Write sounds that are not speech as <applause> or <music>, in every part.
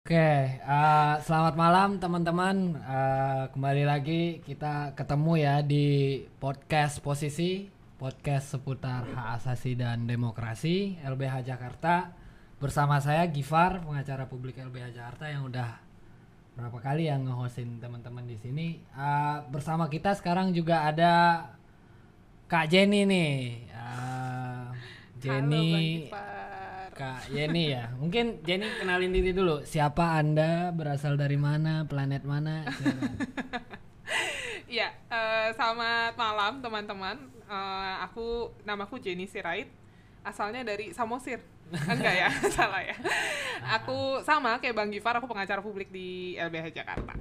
Oke, uh, selamat malam teman-teman. Uh, kembali lagi kita ketemu ya di podcast posisi, podcast seputar hak asasi dan demokrasi LBH Jakarta. Bersama saya Gifar, pengacara publik LBH Jakarta yang udah berapa kali yang nge-hostin teman-teman di sini. Uh, bersama kita sekarang juga ada Kak Jenny nih. Uh, Jenny. Halo Kak Jenny ya. Mungkin Jenny kenalin diri dulu. Siapa Anda? Berasal dari mana? Planet mana? Silakan. <laughs> Ya, eh, selamat malam teman-teman. Eh, aku namaku Jenny Sirait. Asalnya dari Samosir. <laughs> Enggak ya, <laughs> salah ya. Aku sama kayak Bang Gifar, aku pengacara publik di LBH Jakarta.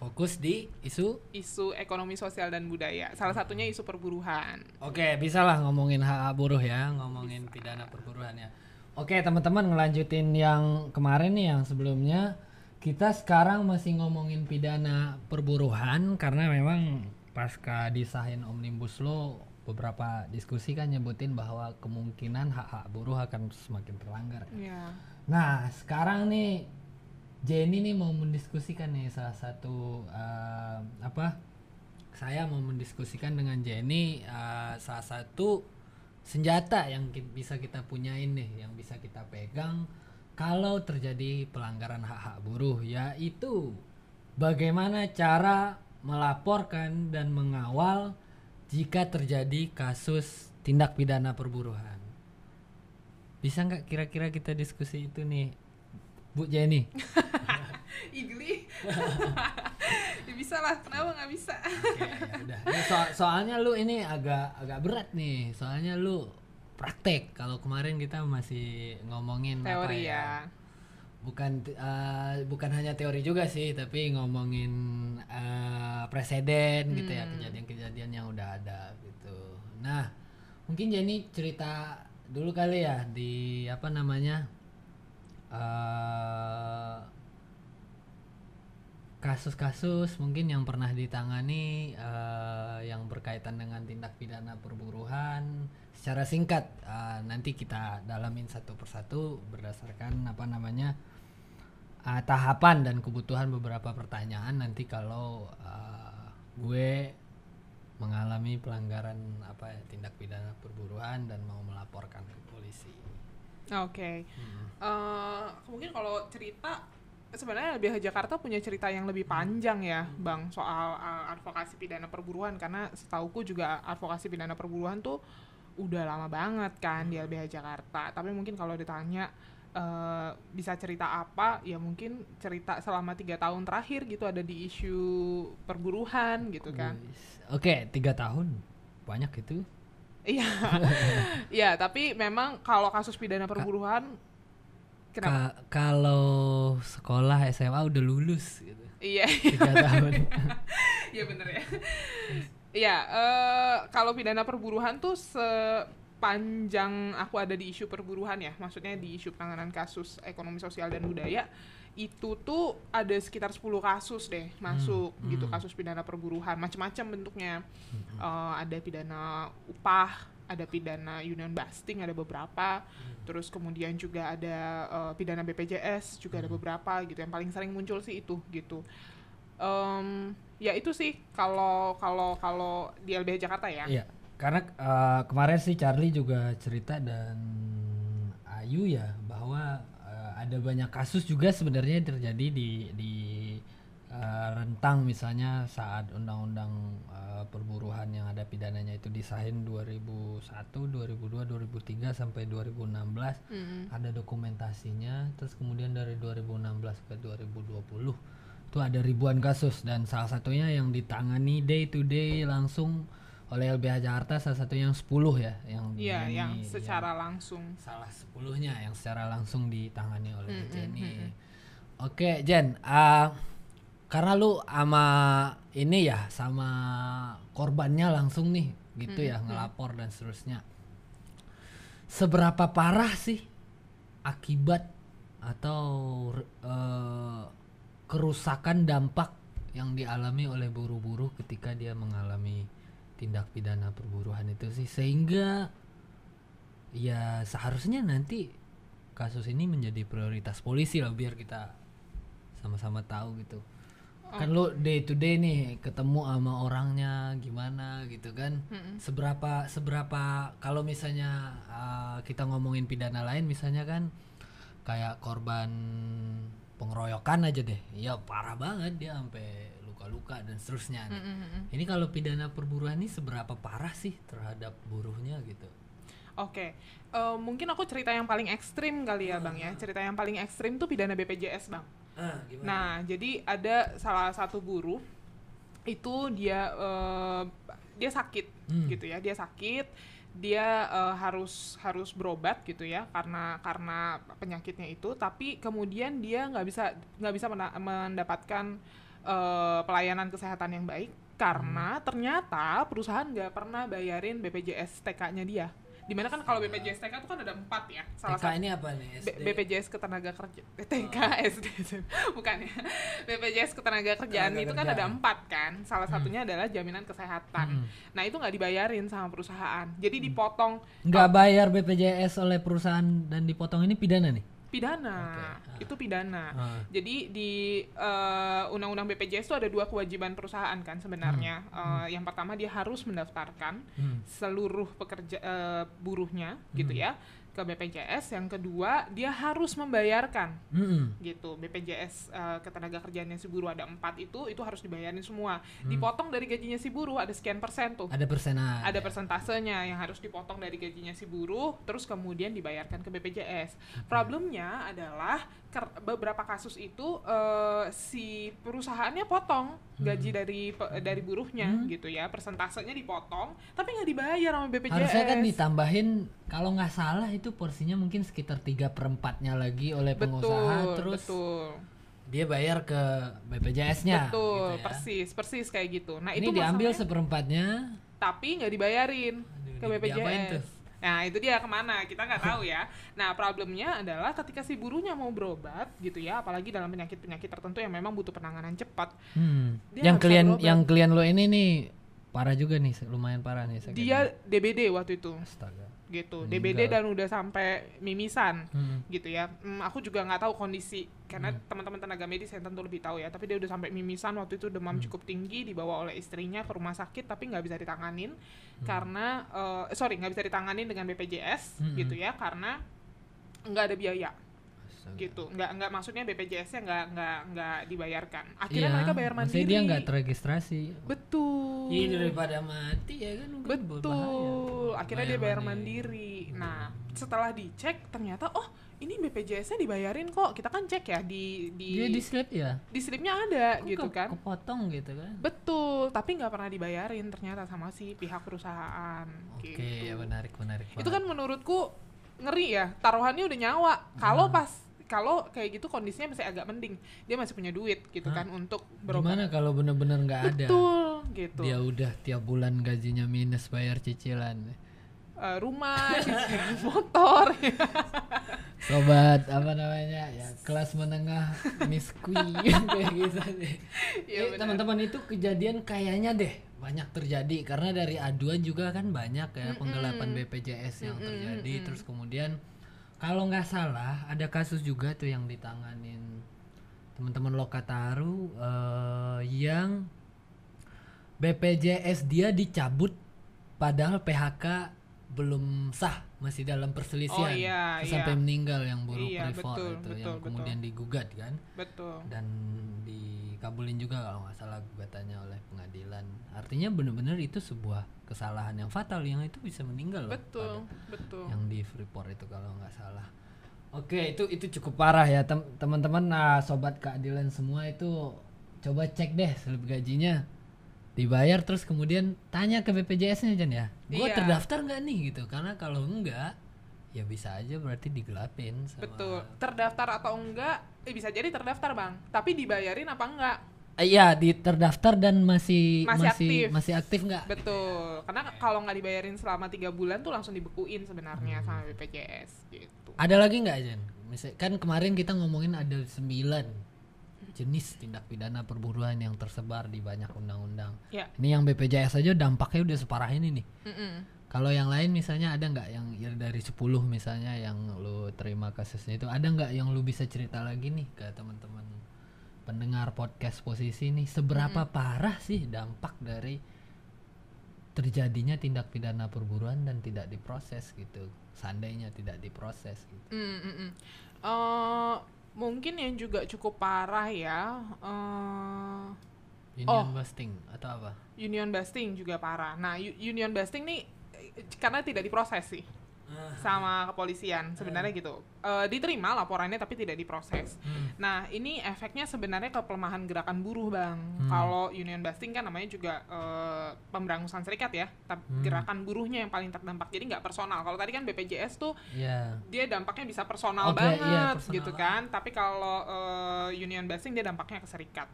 Fokus di isu. Isu ekonomi sosial dan budaya. Salah satunya isu perburuhan. Oke, bisa lah ngomongin hak buruh ya, ngomongin pidana perburuhan ya. Oke, teman-teman ngelanjutin yang kemarin nih yang sebelumnya. Kita sekarang masih ngomongin pidana perburuhan karena memang pasca disahin Omnibus Law beberapa diskusi kan nyebutin bahwa kemungkinan hak-hak buruh akan semakin terlanggar. Ya. Nah, sekarang nih Jenny nih mau mendiskusikan nih salah satu eh, apa? Saya mau mendiskusikan dengan Jenny eh, salah satu senjata yang bisa kita punyain nih, yang bisa kita pegang kalau terjadi pelanggaran hak-hak buruh yaitu bagaimana cara melaporkan dan mengawal jika terjadi kasus tindak pidana perburuhan. Bisa nggak kira-kira kita diskusi itu nih, Bu Jenny? <laughs> Igli. ya bisa lah, kenapa nggak bisa? Oke, ya udah. Ini so- soalnya lu ini agak agak berat nih. Soalnya lu praktek. Kalau kemarin kita masih ngomongin apa Teori ya. Bukan eh, bukan hanya teori juga sih, tapi ngomongin eh, preseden gitu ya, Hmm. kejadian-kejadian yang udah ada gitu. Nah, mungkin Jenny cerita dulu kali ya di apa namanya? Eh kasus-kasus mungkin yang pernah ditangani eh, yang berkaitan dengan tindak pidana perburuhan secara singkat eh, nanti kita dalamin satu persatu berdasarkan apa namanya eh, tahapan dan kebutuhan beberapa pertanyaan nanti kalau eh, gue mengalami pelanggaran apa ya tindak pidana perburuhan dan mau melaporkan ke polisi. Oke. Hmm. Eh, mungkin kalau cerita sebenarnya LBH Jakarta punya cerita yang lebih panjang ya, Bang, soal uh, advokasi pidana perburuhan karena setauku juga advokasi pidana perburuhan tuh udah lama banget kan di LBH Jakarta. Tapi mungkin kalau ditanya eh, bisa cerita apa, ya mungkin cerita selama tiga tahun terakhir gitu ada di isu perburuhan gitu kan. Oke, tiga tahun banyak itu. Iya, <laughs> iya. Tapi memang kalau kasus pidana perburuhan, kenapa? Ka- kalau sekolah SMA udah lulus gitu. Iya. Tiga <laughs> tahun. Iya bener ya. Iya, eh, kalau pidana perburuhan tuh sepanjang aku ada di isu perburuhan ya, maksudnya di isu penanganan kasus ekonomi sosial dan budaya, itu tuh ada sekitar 10 kasus deh masuk Hmm, gitu hmm. kasus pidana perburuhan, macam-macam bentuknya. Eh, ada pidana upah, ada pidana union busting, ada beberapa. Terus kemudian juga ada eh, pidana BPJS juga ada beberapa gitu. Yang paling sering muncul sih itu gitu. Em, ya itu sih kalau kalau kalau di LBH Jakarta ya. Iya, karena eh, kemarin sih Charlie juga cerita dan Ayu ya bahwa ada banyak kasus juga sebenarnya terjadi di di eh, rentang misalnya saat undang-undang eh, perburuhan yang ada pidananya itu disahin 2001, 2002, 2003 sampai 2016 Mm. ada dokumentasinya terus kemudian dari 2016 ke 2020 itu ada ribuan kasus dan salah satunya yang ditangani day to day langsung oleh LBH Jakarta salah satunya yang 10 ya yang Iya, yang secara langsung. salah sepuluhnya yang secara langsung ditangani oleh Mm, mm, Jenny. mm, mm. Oke Jen, ah, karena lu sama ini ya sama korbannya langsung nih gitu Mm, ya mm. ngelapor dan seterusnya. Seberapa parah sih akibat atau eh, kerusakan dampak yang dialami oleh buruh-buruh ketika dia mengalami tindak pidana perburuhan itu sih. Sehingga ya seharusnya nanti kasus ini menjadi prioritas polisi lah biar kita sama-sama tahu gitu. Kan lu day to day nih ketemu sama orangnya gimana gitu kan. Seberapa seberapa kalau misalnya uh, kita ngomongin pidana lain misalnya kan kayak korban pengeroyokan aja deh. Ya parah banget dia sampai luka-luka dan seterusnya nih. ini kalau pidana perburuan ini seberapa parah sih terhadap buruhnya gitu Oke, Eh, mungkin aku cerita yang paling ekstrim kali ya bang ya. Cerita yang paling ekstrim tuh pidana BPJS bang. ah, gimana? Nah, jadi ada salah satu buruh itu dia eh, dia sakit Hmm. gitu ya, dia sakit, dia eh, harus harus berobat gitu ya karena karena penyakitnya itu, tapi kemudian dia nggak bisa nggak bisa mendapatkan eh, pelayanan kesehatan yang baik karena ternyata perusahaan nggak pernah bayarin BPJS TK-nya dia. Di mana kan kalau BPJS TK itu kan ada empat ya, salah TK ini apa nih? SD BPJS ketenaga kerja eh, TK SD bukan ya. BPJS ketenaga kerjaan Ketenaga itu kan ada empat kan. Salah satunya adalah jaminan kesehatan. Hmm. nah itu nggak dibayarin sama perusahaan. Jadi dipotong nggak bayar BPJS oleh perusahaan dan dipotong. Ini pidana nih pidana. Oke. itu pidana. Ah. jadi di eh, undang-undang BPJS itu ada dua kewajiban perusahaan kan sebenarnya. Eh, yang pertama dia harus mendaftarkan Hmm. seluruh pekerja eh, buruhnya gitu ya ke BPJS yang kedua dia harus membayarkan. Mm-mm. gitu BPJS eh, ketenaga kerjaannya si buruh ada empat itu itu harus dibayarin semua. Hmm. dipotong dari gajinya si buruh ada sekian persen tuh. Ada persenan. Ada persentasenya yang harus dipotong dari gajinya si buruh terus kemudian dibayarkan ke BPJS problemnya adalah beberapa kasus itu eh, si perusahaannya potong gaji dari pe- dari buruhnya gitu ya. Persentasenya dipotong tapi nggak dibayar sama BPJS harusnya kan ditambahin kalau nggak salah itu porsinya mungkin sekitar tiga perempatnya lagi oleh pengusaha betul terus betul. dia bayar ke BPJS-nya betul gitu ya. persis persis kayak gitu. Nah ini itu diambil seperempatnya. Tapi nggak dibayarin Aduh, ke? BPJS. Nah itu dia ke mana kita nggak tahu ya. Nah problemnya adalah ketika si buruhnya mau berobat gitu ya, apalagi dalam penyakit-penyakit tertentu yang memang butuh penanganan cepat, Hmm. Yang klien berobat. yang klien lo ini nih parah juga nih lumayan parah nih dia DBD waktu itu Astaga. Gitu. DBD dan udah sampai mimisan Hmm. gitu ya. Hmm, aku juga nggak tahu kondisi karena teman-teman tenaga medis yang tentu lebih tahu ya. Tapi dia udah sampai mimisan waktu itu demam cukup tinggi dibawa oleh istrinya ke rumah sakit tapi nggak bisa ditanganin karena eh, sorry nggak bisa ditanganin dengan BPJS Hmm. gitu ya karena nggak ada biaya. Gitu. Nggak nggak maksudnya BPJS-nya nggak nggak nggak dibayarkan. Akhirnya Iya, mereka bayar maksudnya mandiri. dia nggak terregistrasi. betul. Iya daripada mati ya kan betul. akhirnya dia bayar mandiri. nah setelah dicek ternyata oh ini BPJS-nya dibayarin kok. Kita kan cek ya di di Dia di slip ya? di slipnya ada Kok gitu ke- kan. Kepotong gitu kan? betul. Tapi nggak pernah dibayarin ternyata sama si pihak perusahaan. Oke, gitu. ya menarik menarik. itu kan menurutku ngeri ya taruhannya udah nyawa. Kalau pas kalau kayak gitu kondisinya masih agak mending. Dia masih punya duit gitu kan untuk berobat. Gimana kalau bener-bener nggak ada? betul gitu. Dia udah tiap bulan gajinya minus bayar cicilan. Eh, rumah cicilan <laughs> motor. Sobat apa namanya? Ya kelas menengah miskui <laughs> kayak gitu. Deh. Iya, Eh, teman-teman itu kejadian kayaknya deh banyak terjadi. Karena dari aduan juga kan banyak ya penggelapan BPJS yang terjadi. terus kemudian kalau nggak salah ada kasus juga tuh yang ditanganin teman-teman Lokataru eh, yang BPJS dia dicabut padahal PHK belum sah masih dalam perselisihan Oh, iya, iya. sampai meninggal yang buruh Iya, betul, itu betul, yang betul. kemudian digugat kan betul dan dikabulin juga kalau nggak salah gugatannya oleh pengadilan. Artinya benar-benar itu sebuah kesalahan yang fatal yang itu bisa meninggal loh betul pada- betul. yang di Freeport itu kalau nggak salah. Oke itu itu cukup parah ya tem- teman-teman. Nah sobat keadilan semua itu coba cek deh slip gajinya. Dibayar terus kemudian tanya ke BPJS-nya Jan ya. Gua Iya. terdaftar nggak nih gitu. Karena kalau enggak ya bisa aja berarti digelapin sama betul terdaftar atau enggak eh bisa jadi terdaftar bang tapi dibayarin apa enggak Eh, Iya, di terdaftar dan masih Masih masih aktif. masih aktif nggak? betul karena kalau nggak dibayarin selama tiga bulan tuh langsung dibekuin sebenarnya sama BPJS gitu Ada lagi nggak Jen? Misal kan kemarin kita ngomongin ada sembilan jenis tindak pidana perburuan yang tersebar di banyak undang-undang. ya Ini yang BPJS aja dampaknya udah separah ini nih. Mm-mm. Kalau yang lain misalnya ada nggak yang ya dari 10 misalnya yang lu terima kasusnya itu? Ada nggak yang lu bisa cerita lagi nih ke teman-teman pendengar podcast posisi nih seberapa parah sih dampak dari terjadinya tindak pidana perburuan dan tidak diproses gitu? Seandainya tidak diproses gitu. Mm, mm, mm. Eh, mungkin yang juga cukup parah ya eh, union busting atau apa? Union busting juga parah. Nah, union busting nih karena tidak diproses sih sama kepolisian sebenarnya gitu. Eh, diterima laporannya tapi tidak diproses. Hmm. Nah, ini efeknya sebenarnya ke pelemahan gerakan buruh, Bang. Hmm. Kalau union busting kan namanya juga eh, pemberangusan serikat ya, tapi Hmm. gerakan buruhnya yang paling terdampak. Jadi nggak personal. Kalau tadi kan BPJS tuh ya dia dampaknya bisa personal Oke, banget iya, personal gitu kan. Tapi kalau eh, union busting dia dampaknya ke serikat.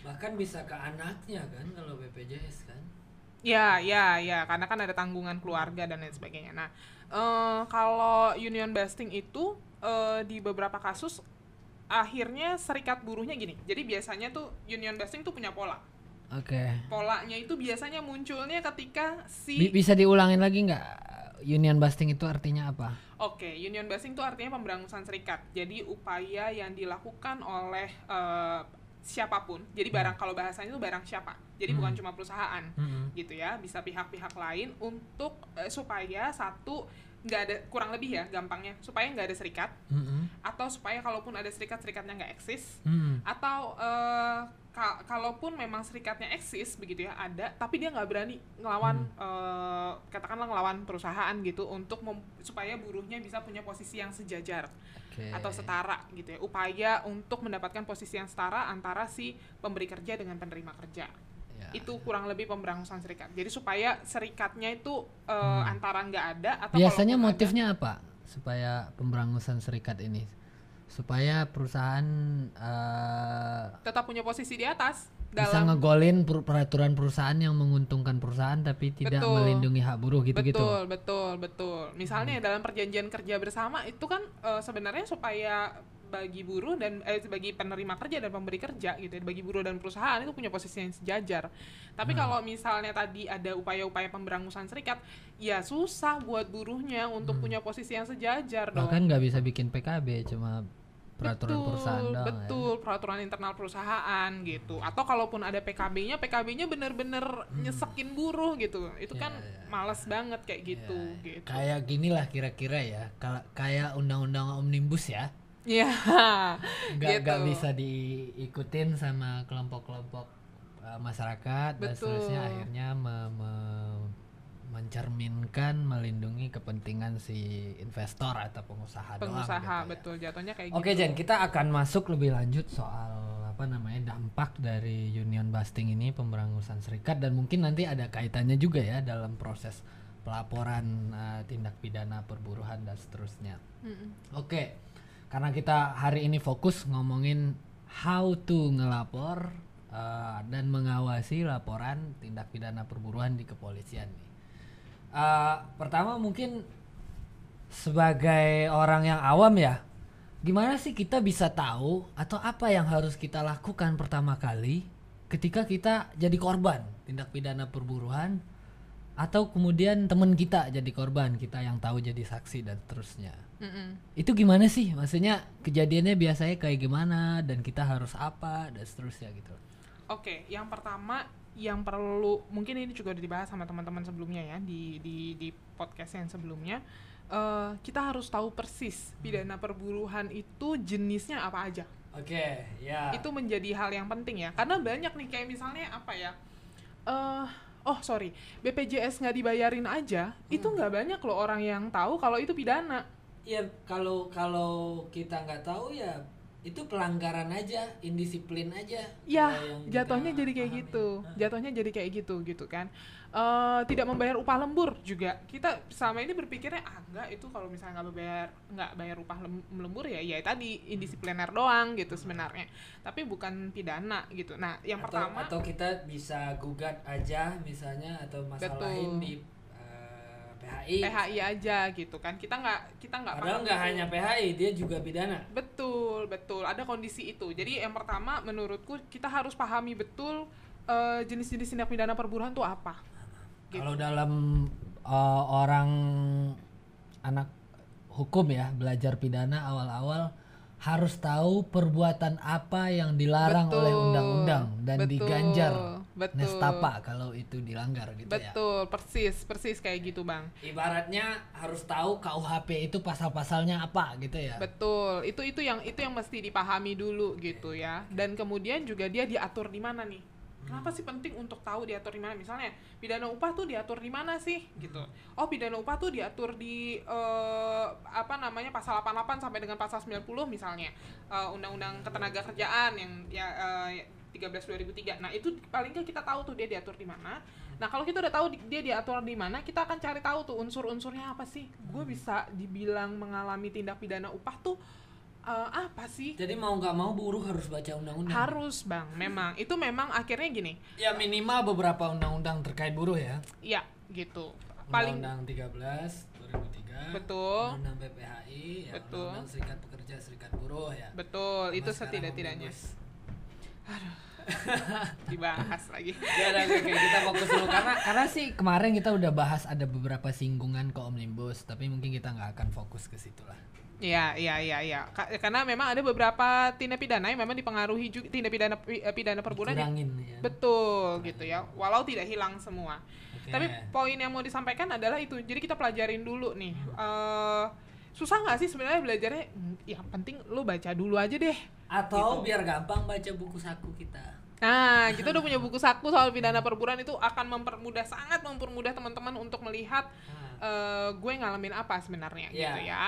bahkan bisa ke anaknya kan kalau BPJS kan Ya, ya, ya, karena kan ada tanggungan keluarga dan lain sebagainya. Nah, eh, kalau union busting itu eh, di beberapa kasus akhirnya serikat buruhnya gini. Jadi biasanya tuh union busting tuh punya pola. oke Polanya itu biasanya munculnya ketika si bisa diulangin lagi nggak union busting itu artinya apa Oke, union busting itu artinya pemberangusan serikat. Jadi upaya yang dilakukan oleh eh, siapa pun. Jadi barang kalau bahasanya itu barang siapa. Jadi bukan cuma perusahaan. Mm-mm. gitu ya bisa pihak-pihak lain untuk eh, supaya satu nggak ada kurang lebih ya gampangnya supaya nggak ada serikat Mm-mm. atau supaya kalaupun ada serikat serikatnya nggak eksis Mm. atau eh, ka- kalaupun memang serikatnya eksis begitu ya ada tapi dia nggak berani ngelawan eh, katakanlah ngelawan perusahaan gitu untuk mem- supaya buruhnya bisa punya posisi yang sejajar Oke. atau setara gitu ya upaya untuk mendapatkan posisi yang setara antara si pemberi kerja dengan penerima kerja Ya. itu kurang lebih pemberangusan serikat. Jadi supaya serikatnya itu eh, antara nggak ada atau Hmm. Biasanya motifnya apa supaya pemberangusan serikat ini? Supaya perusahaan ada, tetap punya posisi di atas bisa dalam ngegolin per- peraturan perusahaan yang menguntungkan perusahaan tapi tidak Betul. melindungi hak buruh gitu-gitu. betul betul betul. Misalnya dalam perjanjian kerja bersama itu kan eh, sebenarnya supaya bagi buruh dan eh bagi penerima kerja dan pemberi kerja gitu ya, bagi buruh dan perusahaan itu punya posisi yang sejajar. Tapi Hmm. kalau misalnya tadi ada upaya-upaya pemberangusan serikat, ya susah buat buruhnya untuk Hmm. punya posisi yang sejajar dong. Bahkan nggak bisa bikin PKB cuma peraturan betul, perusahaan doang ya. betul peraturan internal perusahaan gitu atau kalaupun ada PKB-nya PKB-nya bener-bener nyesekin buruh gitu itu Ya, kan ya. males banget kayak gitu Ya, gitu Kayak gini lah kira-kira ya. Kalau kayak undang-undang omnibus ya. <laughs> ya nggak Gitu. nggak bisa diikutin sama kelompok-kelompok uh, masyarakat dan Betul. seterusnya akhirnya me- me- mencerminkan melindungi kepentingan si investor atau pengusaha, doang pengusaha gitu ya. betul jatuhnya kayak Oke gitu Jen, kita akan masuk lebih lanjut soal apa namanya dampak dari union busting ini pemberangusan serikat dan mungkin nanti ada kaitannya juga ya dalam proses pelaporan uh, tindak pidana perburuhan dan seterusnya. Mm-mm. Oke, karena kita hari ini fokus ngomongin how to ngelapor uh, dan mengawasi laporan tindak pidana perburuan di kepolisian nih. Uh, pertama mungkin sebagai orang yang awam ya, gimana sih kita bisa tahu atau apa yang harus kita lakukan pertama kali ketika kita jadi korban? Tindak pidana perburuan atau kemudian teman kita jadi korban kita yang tahu jadi saksi dan seterusnya. Mm-mm. itu gimana sih? Maksudnya kejadiannya biasanya kayak gimana dan kita harus apa dan seterusnya gitu Oke, yang pertama yang perlu mungkin ini juga udah dibahas sama teman-teman sebelumnya ya di di di podcast yang sebelumnya eh, kita harus tahu persis pidana perburuhan itu jenisnya apa aja. oke ya Itu menjadi hal yang penting ya karena banyak nih kayak misalnya apa ya eh oh sorry BPJS nggak dibayarin aja itu nggak banyak loh orang yang tahu kalau itu pidana. ya kalau kalau kita nggak tahu ya itu pelanggaran aja indisiplin aja Ya, jatuhnya jadi kayak pahami. gitu. Jatuhnya jadi kayak gitu gitu kan. Eh tidak membayar upah lembur juga. Kita selama ini berpikirnya ah enggak itu kalau misalnya nggak bayar nggak bayar upah lem- lembur ya ya tadi indisipliner doang gitu sebenarnya. Tapi bukan pidana gitu. Nah, yang atau, pertama atau kita bisa gugat aja misalnya atau masalahin Betul. di PHI PHI aja gitu kan. Kita nggak kita nggak padahal nggak hanya PHI dia juga pidana Betul, betul. Ada kondisi itu. Jadi yang pertama menurutku kita harus pahami betul eh, jenis-jenis tindak pidana perburuhan itu apa. Gitu. Kalau dalam uh, orang anak hukum ya belajar pidana awal-awal harus tahu perbuatan apa yang dilarang Betul. oleh undang-undang dan Betul. diganjar Betul. nestapa kalau itu dilanggar gitu ya. Betul, persis, persis kayak gitu, Bang. Ibaratnya harus tahu KUHP itu pasal-pasalnya apa gitu ya. Betul. Itu itu yang itu yang mesti dipahami dulu gitu ya. Dan kemudian juga dia diatur di mana nih? Kenapa sih penting untuk tahu diatur di mana? Misalnya pidana upah tuh diatur di mana sih gitu. Oh, pidana upah tuh diatur di eh, apa namanya pasal 88 sampai dengan pasal 90 misalnya. Eh, Undang-undang Ketenagakerjaan yang ya eh, 13 2003. Nah, itu paling nggak kita tahu tuh dia diatur di mana. Nah, kalau kita udah tahu di- dia diatur di mana, kita akan cari tahu tuh unsur-unsurnya apa sih. Gue bisa dibilang mengalami tindak pidana upah tuh eh, apa sih? Jadi mau nggak mau buruh harus baca undang-undang. Harus, Bang. Memang itu memang akhirnya gini. Ya minimal beberapa undang-undang terkait buruh ya. Ya, gitu. Paling Undang-undang 13 2003. Betul. Undang-undang PPHI, ya, Betul. Undang-undang Serikat Pekerja Serikat Buruh ya. betul, Sama itu setidak-tidaknya. omnibus. <laughs> Dibahas lagi. Ya udah oke, kita fokus dulu karena karena sih kemarin kita udah bahas ada beberapa singgungan ke omnibus, tapi mungkin kita nggak akan fokus ke situ lah. Iya, iya, iya, iya. Ka- Karena memang ada beberapa tindak pidana yang memang dipengaruhi juga tindak pidana pi- eh, pidana Kurangin ya. Betul gitu ya. Walau tidak hilang semua. Oke. Tapi poin yang mau disampaikan adalah itu. Jadi kita pelajarin dulu nih. eh susah nggak sih sebenarnya belajarnya? Hmm, Yang penting lu baca dulu aja deh. Atau gitu. biar gampang baca buku saku kita. Nah, kita udah <laughs> punya buku saku soal pidana perburuan itu akan mempermudah sangat mempermudah teman-teman untuk melihat eh, gue ngalamin apa sebenarnya Iya. gitu ya.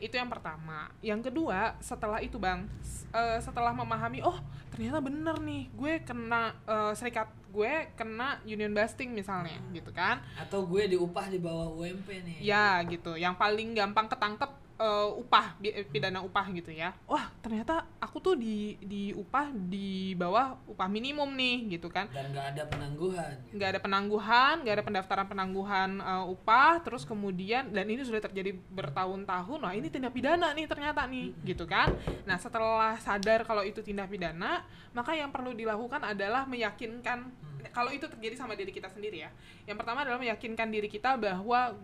Itu yang pertama. Yang kedua, setelah itu bang, eh, setelah memahami, oh ternyata bener nih, gue kena eh, serikat gue kena union busting misalnya, Hmm. gitu kan? Atau gue diupah di bawah UMP nih. Ya gitu. Yang paling gampang ketangkep eh, upah eh, pidana upah gitu ya. Wah ternyata aku tuh di di upah di bawah upah minimum nih, gitu kan? Dan nggak ada penangguhan. nggak ada penangguhan, nggak ada pendaftaran penangguhan uh, upah, terus kemudian dan ini sudah terjadi bertahun-tahun, nah ini tindak pidana nih ternyata nih, gitu kan? Nah setelah sadar kalau itu tindak pidana, maka yang perlu dilakukan adalah meyakinkan kalau itu terjadi sama diri kita sendiri ya. Yang pertama adalah meyakinkan diri kita bahwa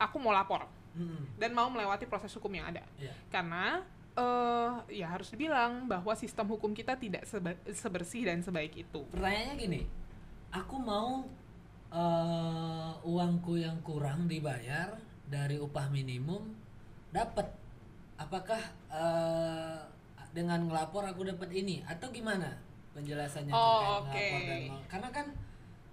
aku mau lapor Hmm, dan mau melewati proses hukum yang ada, iya. karena eh ya harus dibilang bahwa sistem hukum kita tidak sebersih dan sebaik itu. Pertanyaannya gini, aku mau eh, uangku yang kurang dibayar dari upah minimum dapat, apakah eh, dengan ngelapor aku dapat ini atau gimana penjelasannya Oh, terkait ngelapor oke. dan karena kan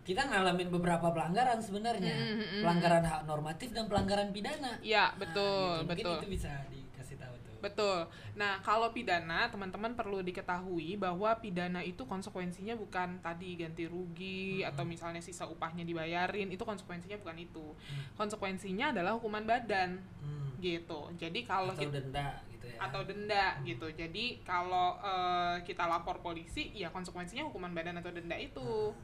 kita ngalamin beberapa pelanggaran sebenarnya, Mm, mm, mm, pelanggaran hak normatif dan pelanggaran pidana. Iya Nah, betul gitu. Mungkin betul. itu bisa dikasih tahu tuh. Betul. Nah, kalau pidana, teman-teman perlu diketahui bahwa pidana itu konsekuensinya bukan tadi ganti rugi Hmm. atau misalnya sisa upahnya dibayarin, itu konsekuensinya bukan itu. Hmm. Konsekuensinya adalah hukuman badan Hmm. gitu. Jadi kalau atau kita denda gitu ya. atau denda gitu. Jadi kalau eh, kita lapor polisi, ya konsekuensinya hukuman badan atau denda itu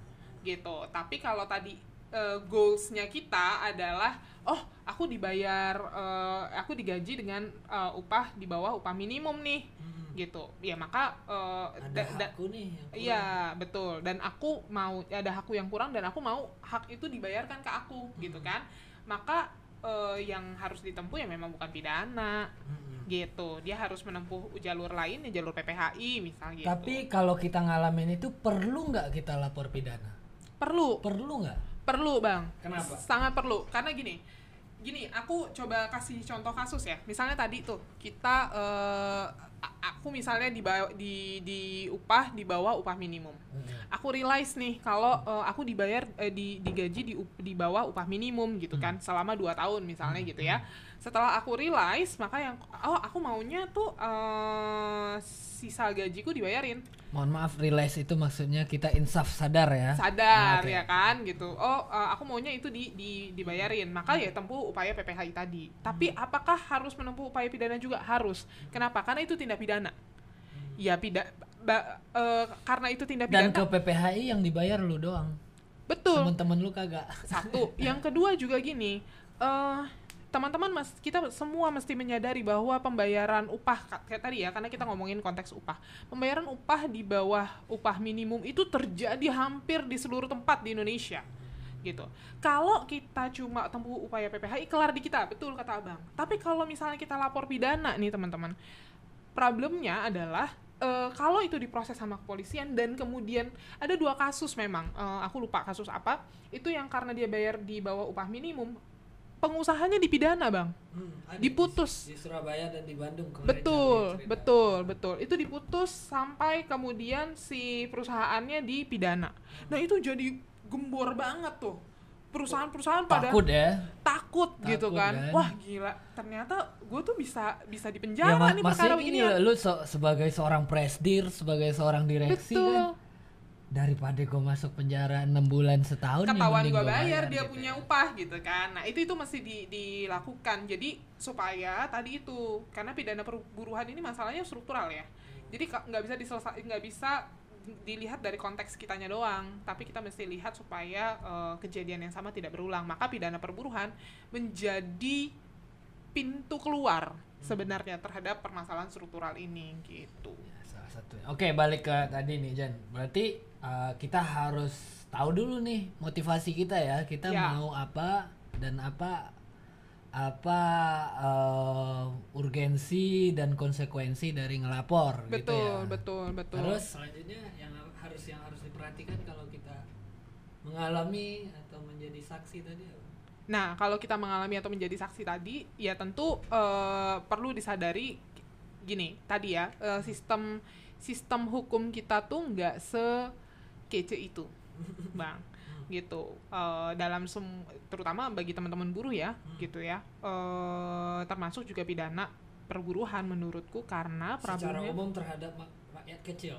gitu. Tapi kalau tadi eh, goalsnya kita adalah, oh aku dibayar, eh, aku digaji dengan eh, upah di bawah upah minimum nih, Hmm. gitu. Ya maka eh, ada da- da- hakku nih. Iya betul dan aku mau ada hakku yang kurang dan aku mau hak itu dibayarkan ke aku gitu Hmm. kan maka eh, yang harus ditempuh ya memang bukan pidana Hmm. gitu dia harus menempuh jalur lain ya jalur PPHI misal gitu Tapi kalau kita ngalamin itu perlu nggak kita lapor pidana? Perlu. Perlu nggak? perlu bang. Kenapa? sangat perlu. Karena gini gini aku coba kasih contoh kasus ya. Misalnya tadi tuh kita eh, a- aku misalnya di di di upah di bawah upah minimum. Aku realize nih kalau eh, aku dibayar eh, di digaji di di bawah upah minimum gitu kan selama 2 tahun misalnya gitu ya. Setelah aku realize maka yang oh aku maunya tuh eh, sisa gajiku dibayarin Mohon maaf, realize itu maksudnya kita insaf sadar ya. sadar Oke. ya kan gitu oh eh, aku maunya itu di, di dibayarin maka ya tempuh upaya PPHI tadi tapi Hmm. apakah harus menempuh upaya pidana juga harus kenapa karena itu tindak pidana ya pida ba- eh, karena itu tindak Dan pidana ke PPHI yang dibayar lu doang. betul Temen-temen lu kagak. satu yang kedua juga gini eh teman-teman mas kita semua mesti menyadari bahwa pembayaran upah ka- kayak tadi ya karena kita ngomongin konteks upah. Pembayaran upah di bawah upah minimum itu terjadi hampir di seluruh tempat di Indonesia gitu. Kalau kita cuma tempuh upaya PPHI kelar di kita betul kata abang. Tapi kalau misalnya kita lapor pidana nih teman-teman problemnya adalah eh, kalau itu diproses sama kepolisian dan kemudian ada dua kasus memang eh, aku lupa kasus apa itu yang karena dia bayar di bawah upah minimum pengusahanya dipidana bang Hmm, ada Diputus. di, di Surabaya dan di Bandung betul betul betul itu diputus sampai kemudian si perusahaannya dipidana nah itu jadi gembor banget tuh perusahaan-perusahaan pada takut ya takut, gitu Takut, kan. kan? Wah gila, ternyata gue tuh bisa bisa ya dipenjara ma- nih perkara ini begini. loh, lu so- sebagai seorang presdir sebagai seorang direksi Betul. kan daripada gue masuk penjara enam bulan setahun Ketahuan gue gua bayar dia gitu punya ya. upah gitu kan. Nah itu itu mesti di- dilakukan. Jadi supaya tadi itu karena pidana perburuhan ini masalahnya struktural ya. Jadi nggak bisa diselesai nggak bisa dilihat dari konteks kitanya doang, tapi kita mesti lihat supaya eh, kejadian yang sama tidak berulang. Maka pidana perburuhan menjadi pintu keluar sebenarnya terhadap permasalahan struktural ini gitu. Ya, salah satu oke balik ke tadi nih Jan berarti uh, kita harus tahu dulu nih motivasi kita ya kita Ya. mau apa dan apa apa uh, urgensi dan konsekuensi dari ngelapor gitu Betul, ya betul, betul. terus selanjutnya yang harus yang harus diperhatikan kalau kita mengalami atau menjadi saksi tadi apa? Nah, kalau kita mengalami atau menjadi saksi tadi, ya tentu eh, perlu disadari gini, tadi ya, eh, sistem sistem hukum kita tuh nggak sekece itu, bang, gitu. Eh, dalam sem terutama bagi teman-teman buruh ya, gitu ya, eh, termasuk juga pidana perburuhan menurutku karena secara umum terhadap rakyat kecil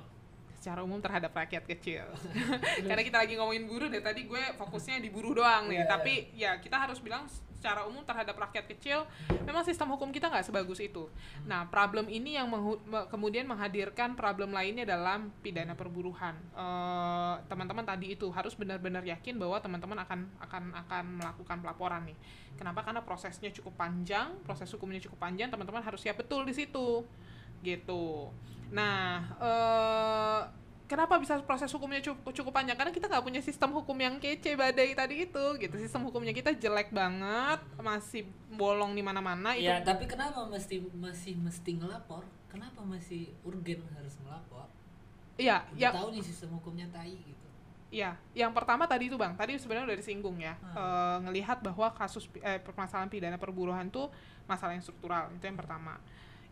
secara umum terhadap rakyat kecil. <laughs> Karena kita lagi ngomongin buruh dari tadi gue fokusnya di buruh doang nih. Iya, Tapi ya kita harus bilang secara umum terhadap rakyat kecil memang sistem hukum kita nggak sebagus itu. Nah problem ini yang kemudian menghadirkan problem lainnya dalam pidana perburuhan. Eh, Teman-teman tadi itu harus benar-benar yakin bahwa teman-teman akan akan akan melakukan pelaporan nih. Kenapa? Karena prosesnya cukup panjang, proses hukumnya cukup panjang. Teman-teman harus siap betul di situ gitu. Nah, eh kenapa bisa proses hukumnya cukup, cukup panjang? Karena kita nggak punya sistem hukum yang kece badai tadi itu, gitu. Sistem hukumnya kita jelek banget, masih bolong di mana-mana. Itu Ya, tapi kenapa mesti masih mesti ngelapor? Kenapa masih urgen harus melapor? iya, ya, tahu nih sistem hukumnya tai gitu. iya. Yang pertama tadi itu bang, tadi sebenarnya udah disinggung ya, Eh, ngelihat bahwa kasus eh, permasalahan pidana perburuhan tuh masalah yang struktural, itu yang pertama.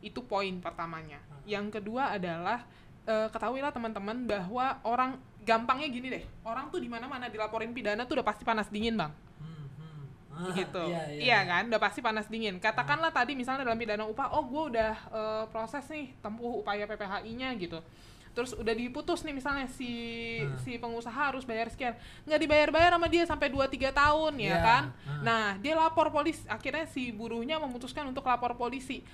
Itu poin pertamanya. Yang kedua adalah eh, ketahuilah teman-teman bahwa orang gampangnya gini deh, orang tuh di mana-mana dilaporin pidana tuh udah pasti panas dingin bang. Hmm, hmm. Ah, gitu. Iya, Iya, iya. kan? Udah pasti panas dingin. Katakanlah tadi misalnya dalam pidana upah, oh gue udah eh, proses nih tempuh upaya PPHI-nya gitu. Terus udah diputus nih misalnya si Hmm. si pengusaha harus bayar sekian. Nggak dibayar-bayar sama dia sampai 2 3 tahun ya Iya, kan? hmm. Nah, dia lapor polisi. Akhirnya si buruhnya memutuskan untuk lapor polisi.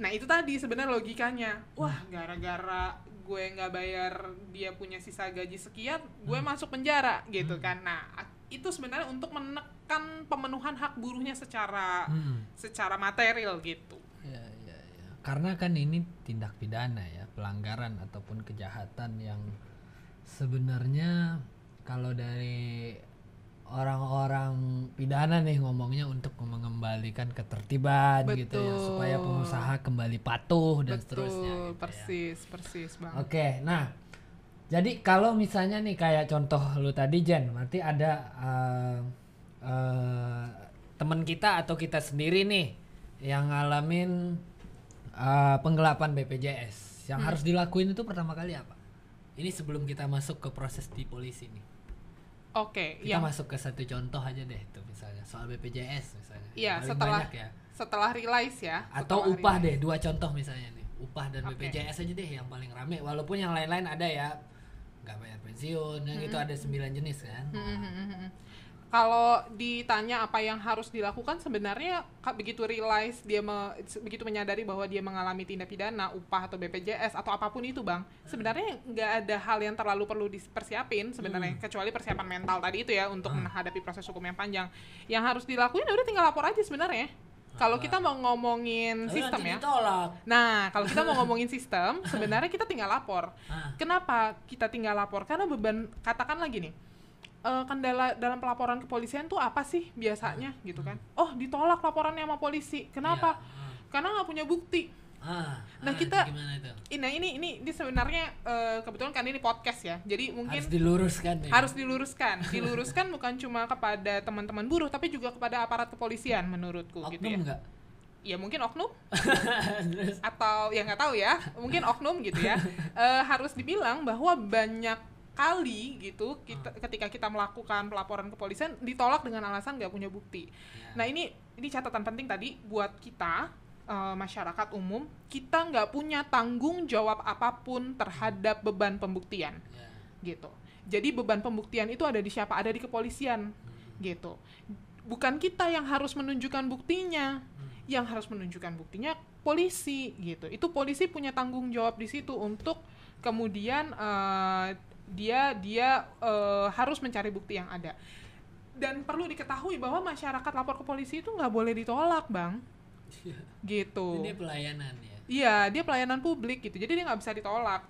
Nah, itu tadi sebenarnya logikanya. Wah, gara-gara gue nggak bayar dia punya sisa gaji sekian, gue masuk penjara gitu kan. Nah, itu sebenarnya untuk menekan pemenuhan hak buruhnya secara Hmm. secara material gitu. Ya, ya, ya. Karena kan ini tindak pidana ya, pelanggaran ataupun kejahatan yang sebenarnya kalau dari orang-orang pidana nih ngomongnya untuk mengembalikan ketertiban gitu ya, Betul. supaya pengusaha kembali patuh dan Betul, seterusnya. gitu ya. persis, persis, Bang. Oke, nah, jadi kalau misalnya nih kayak contoh lu tadi Jen, berarti ada eh, eh, teman kita atau kita sendiri nih yang ngalamin eh, penggelapan BPJS, yang Hmm. harus dilakuin itu pertama kali apa? Ini sebelum kita masuk ke proses di polisi nih, Oke, kita yang masuk ke satu contoh aja deh, tuh misalnya soal BPJS misalnya. Iya, setelah ya. setelah realize ya. Atau upah realize. deh, dua contoh misalnya nih. Upah dan Oke. BPJS aja deh yang paling rame. Walaupun yang lain-lain ada ya, nggak bayar pensiun, yang itu ada sembilan jenis kan. Hmm, hmm, hmm, hmm. Kalau ditanya apa yang harus dilakukan sebenarnya begitu realize dia me- begitu menyadari bahwa dia mengalami tindak pidana upah atau BPJS atau apa pun itu bang sebenarnya nggak ada hal yang terlalu perlu dipersiapin sebenarnya kecuali persiapan mental tadi itu ya untuk menghadapi proses hukum yang panjang yang harus dilakuin ya udah tinggal lapor aja sebenarnya kalau kita mau ngomongin Tapi sistem ya ditolak. Nah, kalau kita mau <laughs> ngomongin sistem, sebenarnya kita tinggal lapor. Ah. Kenapa kita tinggal lapor? Karena beban, katakan lagi nih, eh, kendala dalam pelaporan kepolisian tuh apa sih biasanya gitu kan? Oh, ditolak laporannya sama polisi. Kenapa? Iya. Ah. Karena nggak punya bukti. Ah, Nah, ah, kita-? Nah ini ini ini sebenarnya eh, kebetulan kan ini podcast ya, jadi mungkin Harus diluruskan ya. harus diluruskan. Diluruskan bukan cuma kepada teman-teman buruh, tapi juga kepada aparat kepolisian menurutku gitu ya. Oknum enggak? Ya mungkin oknum <laughs> atau ya nggak tahu ya, mungkin oknum gitu ya. <laughs> Eh, harus dibilang bahwa banyak kali gitu kita ketika kita melakukan pelaporan kepolisian ditolak dengan alasan nggak punya bukti. ya. Nah ini ini catatan penting tadi buat kita eh, masyarakat umum kita nggak punya tanggung jawab apa pun terhadap beban pembuktian Ya. gitu. Jadi beban pembuktian itu ada di siapa? Ada di kepolisian gitu. Bukan kita yang harus menunjukkan buktinya, yang harus menunjukkan buktinya polisi gitu. Itu polisi punya tanggung jawab di situ untuk kemudian eh, dia dia eh, harus mencari bukti yang ada. Dan perlu diketahui bahwa masyarakat lapor ke polisi itu nggak boleh ditolak, bang. Gitu. Ini pelayanan ya. Iya, dia pelayanan publik gitu. Jadi dia nggak bisa ditolak.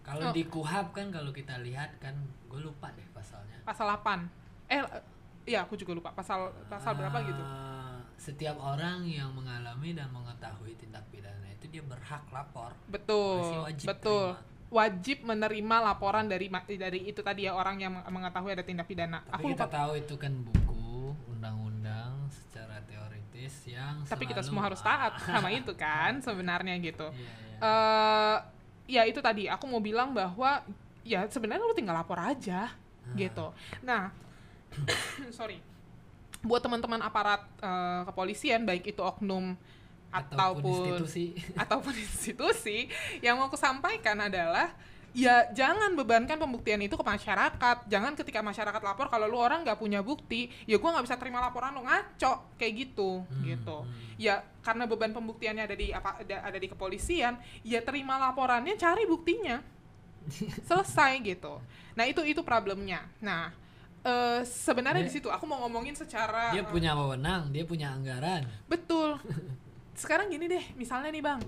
Kalau Oh. di KUHAP kan kalau kita lihat kan gue lupa deh pasalnya. Pasal 8. Eh, iya aku juga lupa pasal pasal berapa gitu. Setiap orang yang mengalami dan mengetahui tindak pidana itu dia berhak lapor. Betul, Polisi wajib betul. terima. Wajib menerima laporan dari dari itu tadi ya orang yang meng- mengetahui ada tindak pidana. Tapi aku kita lupa. tahu itu kan buku undang-undang secara teoritis yang Tapi kita semua harus taat sama itu <laughs> kan sebenarnya gitu. Iya, iya. eh ya itu tadi aku mau bilang bahwa ya sebenarnya lu tinggal lapor aja Ah. gitu. Nah, <coughs> sorry. Buat teman-teman aparat eh, kepolisian baik itu oknum ataupun institusi. <laughs> ataupun institusi yang mau kusampaikan adalah ya jangan bebankan pembuktian itu ke masyarakat jangan ketika masyarakat lapor kalau lu orang nggak punya bukti ya gua nggak bisa terima laporan lu ngaco kayak gitu Hmm, gitu hmm. ya karena beban pembuktiannya ada di apa ada, ada di kepolisian ya terima laporannya cari buktinya <laughs> selesai gitu nah itu itu problemnya nah eh, sebenarnya di situ aku mau ngomongin secara Dia punya wewenang, dia punya anggaran. Betul. <laughs> Sekarang gini deh, misalnya nih bang,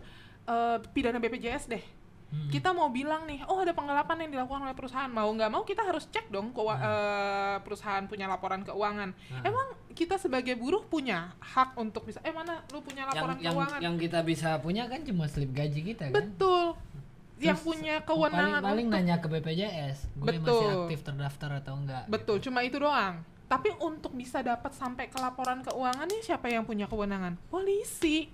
eh, pidana BPJS deh. Hmm. Kita mau bilang nih, oh ada penggelapan yang dilakukan oleh perusahaan. Mau nggak mau kita harus cek dong keua- eh, perusahaan punya laporan keuangan. Nah. Emang kita sebagai buruh punya hak untuk bisa, eh mana lu punya yang laporan yang keuangan? yang kita bisa punya kan cuma slip gaji kita kan. Betul. yang Terus, punya oh, kewenangan paling, paling nanya ke BPJS, gue masih Betul. aktif terdaftar atau enggak. Betul, cuma itu doang. Tapi untuk bisa dapat sampai ke laporan keuangan nih siapa yang punya kewenangan? Polisi.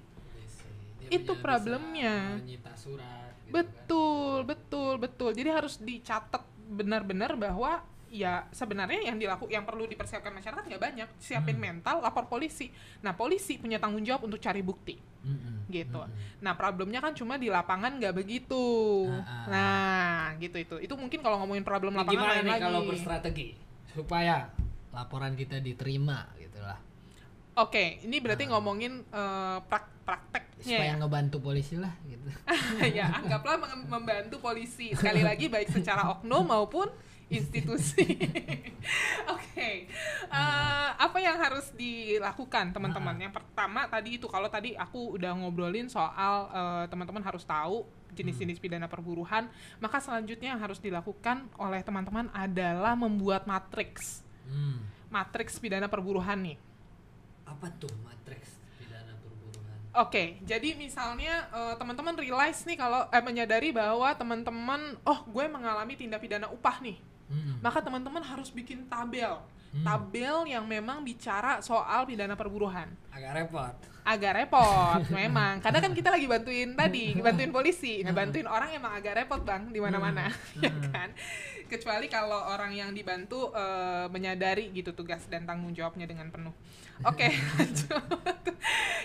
Itu bisa problemnya. menyita surat. gitu kan. Betul, betul, betul. Jadi harus dicatat benar-benar bahwa ya sebenarnya yang dilaku yang perlu dipersiapkan masyarakat nggak banyak. Siapin Hmm. mental, lapor polisi. Nah, polisi punya tanggung jawab untuk cari bukti. Mm-mm, Gitu. mm-mm. Nah, problemnya kan cuma di lapangan nggak begitu. Ah, ah. Nah, gitu itu. Itu mungkin kalau ngomongin problem Ini lapangan gimana lain nih lagi. kalau berstrategi supaya laporan kita diterima Oke, ini berarti Ah. ngomongin eh, prak prakteknya Supaya ya. ngebantu polisi lah gitu. <laughs> ya anggaplah mem- membantu polisi sekali lagi baik secara oknum maupun institusi. <laughs> Oke, Eh, apa yang harus dilakukan teman-teman? Yang pertama tadi itu kalau tadi aku udah ngobrolin soal eh, teman-teman harus tahu jenis-jenis pidana perburuhan, maka selanjutnya yang harus dilakukan oleh teman-teman adalah membuat matriks, Hmm. matriks pidana perburuhan nih. Apa tuh matriks pidana perburuhan? Oke, jadi misalnya eh, teman-teman realize nih kalau eh, menyadari bahwa teman-teman, oh gue mengalami tindak pidana upah nih, Hmm. maka teman-teman harus bikin tabel, Hmm. tabel yang memang bicara soal pidana perburuhan. Agak repot. Agak repot, memang, karena kan kita lagi bantuin tadi, bantuin polisi, ngebantuin orang emang agak repot bang di mana-mana, <laughs> ya Hmm. kan? Kecuali kalau orang yang dibantu eh, menyadari gitu tugas dan tanggung jawabnya dengan penuh. Oke, <laughs> lanjut.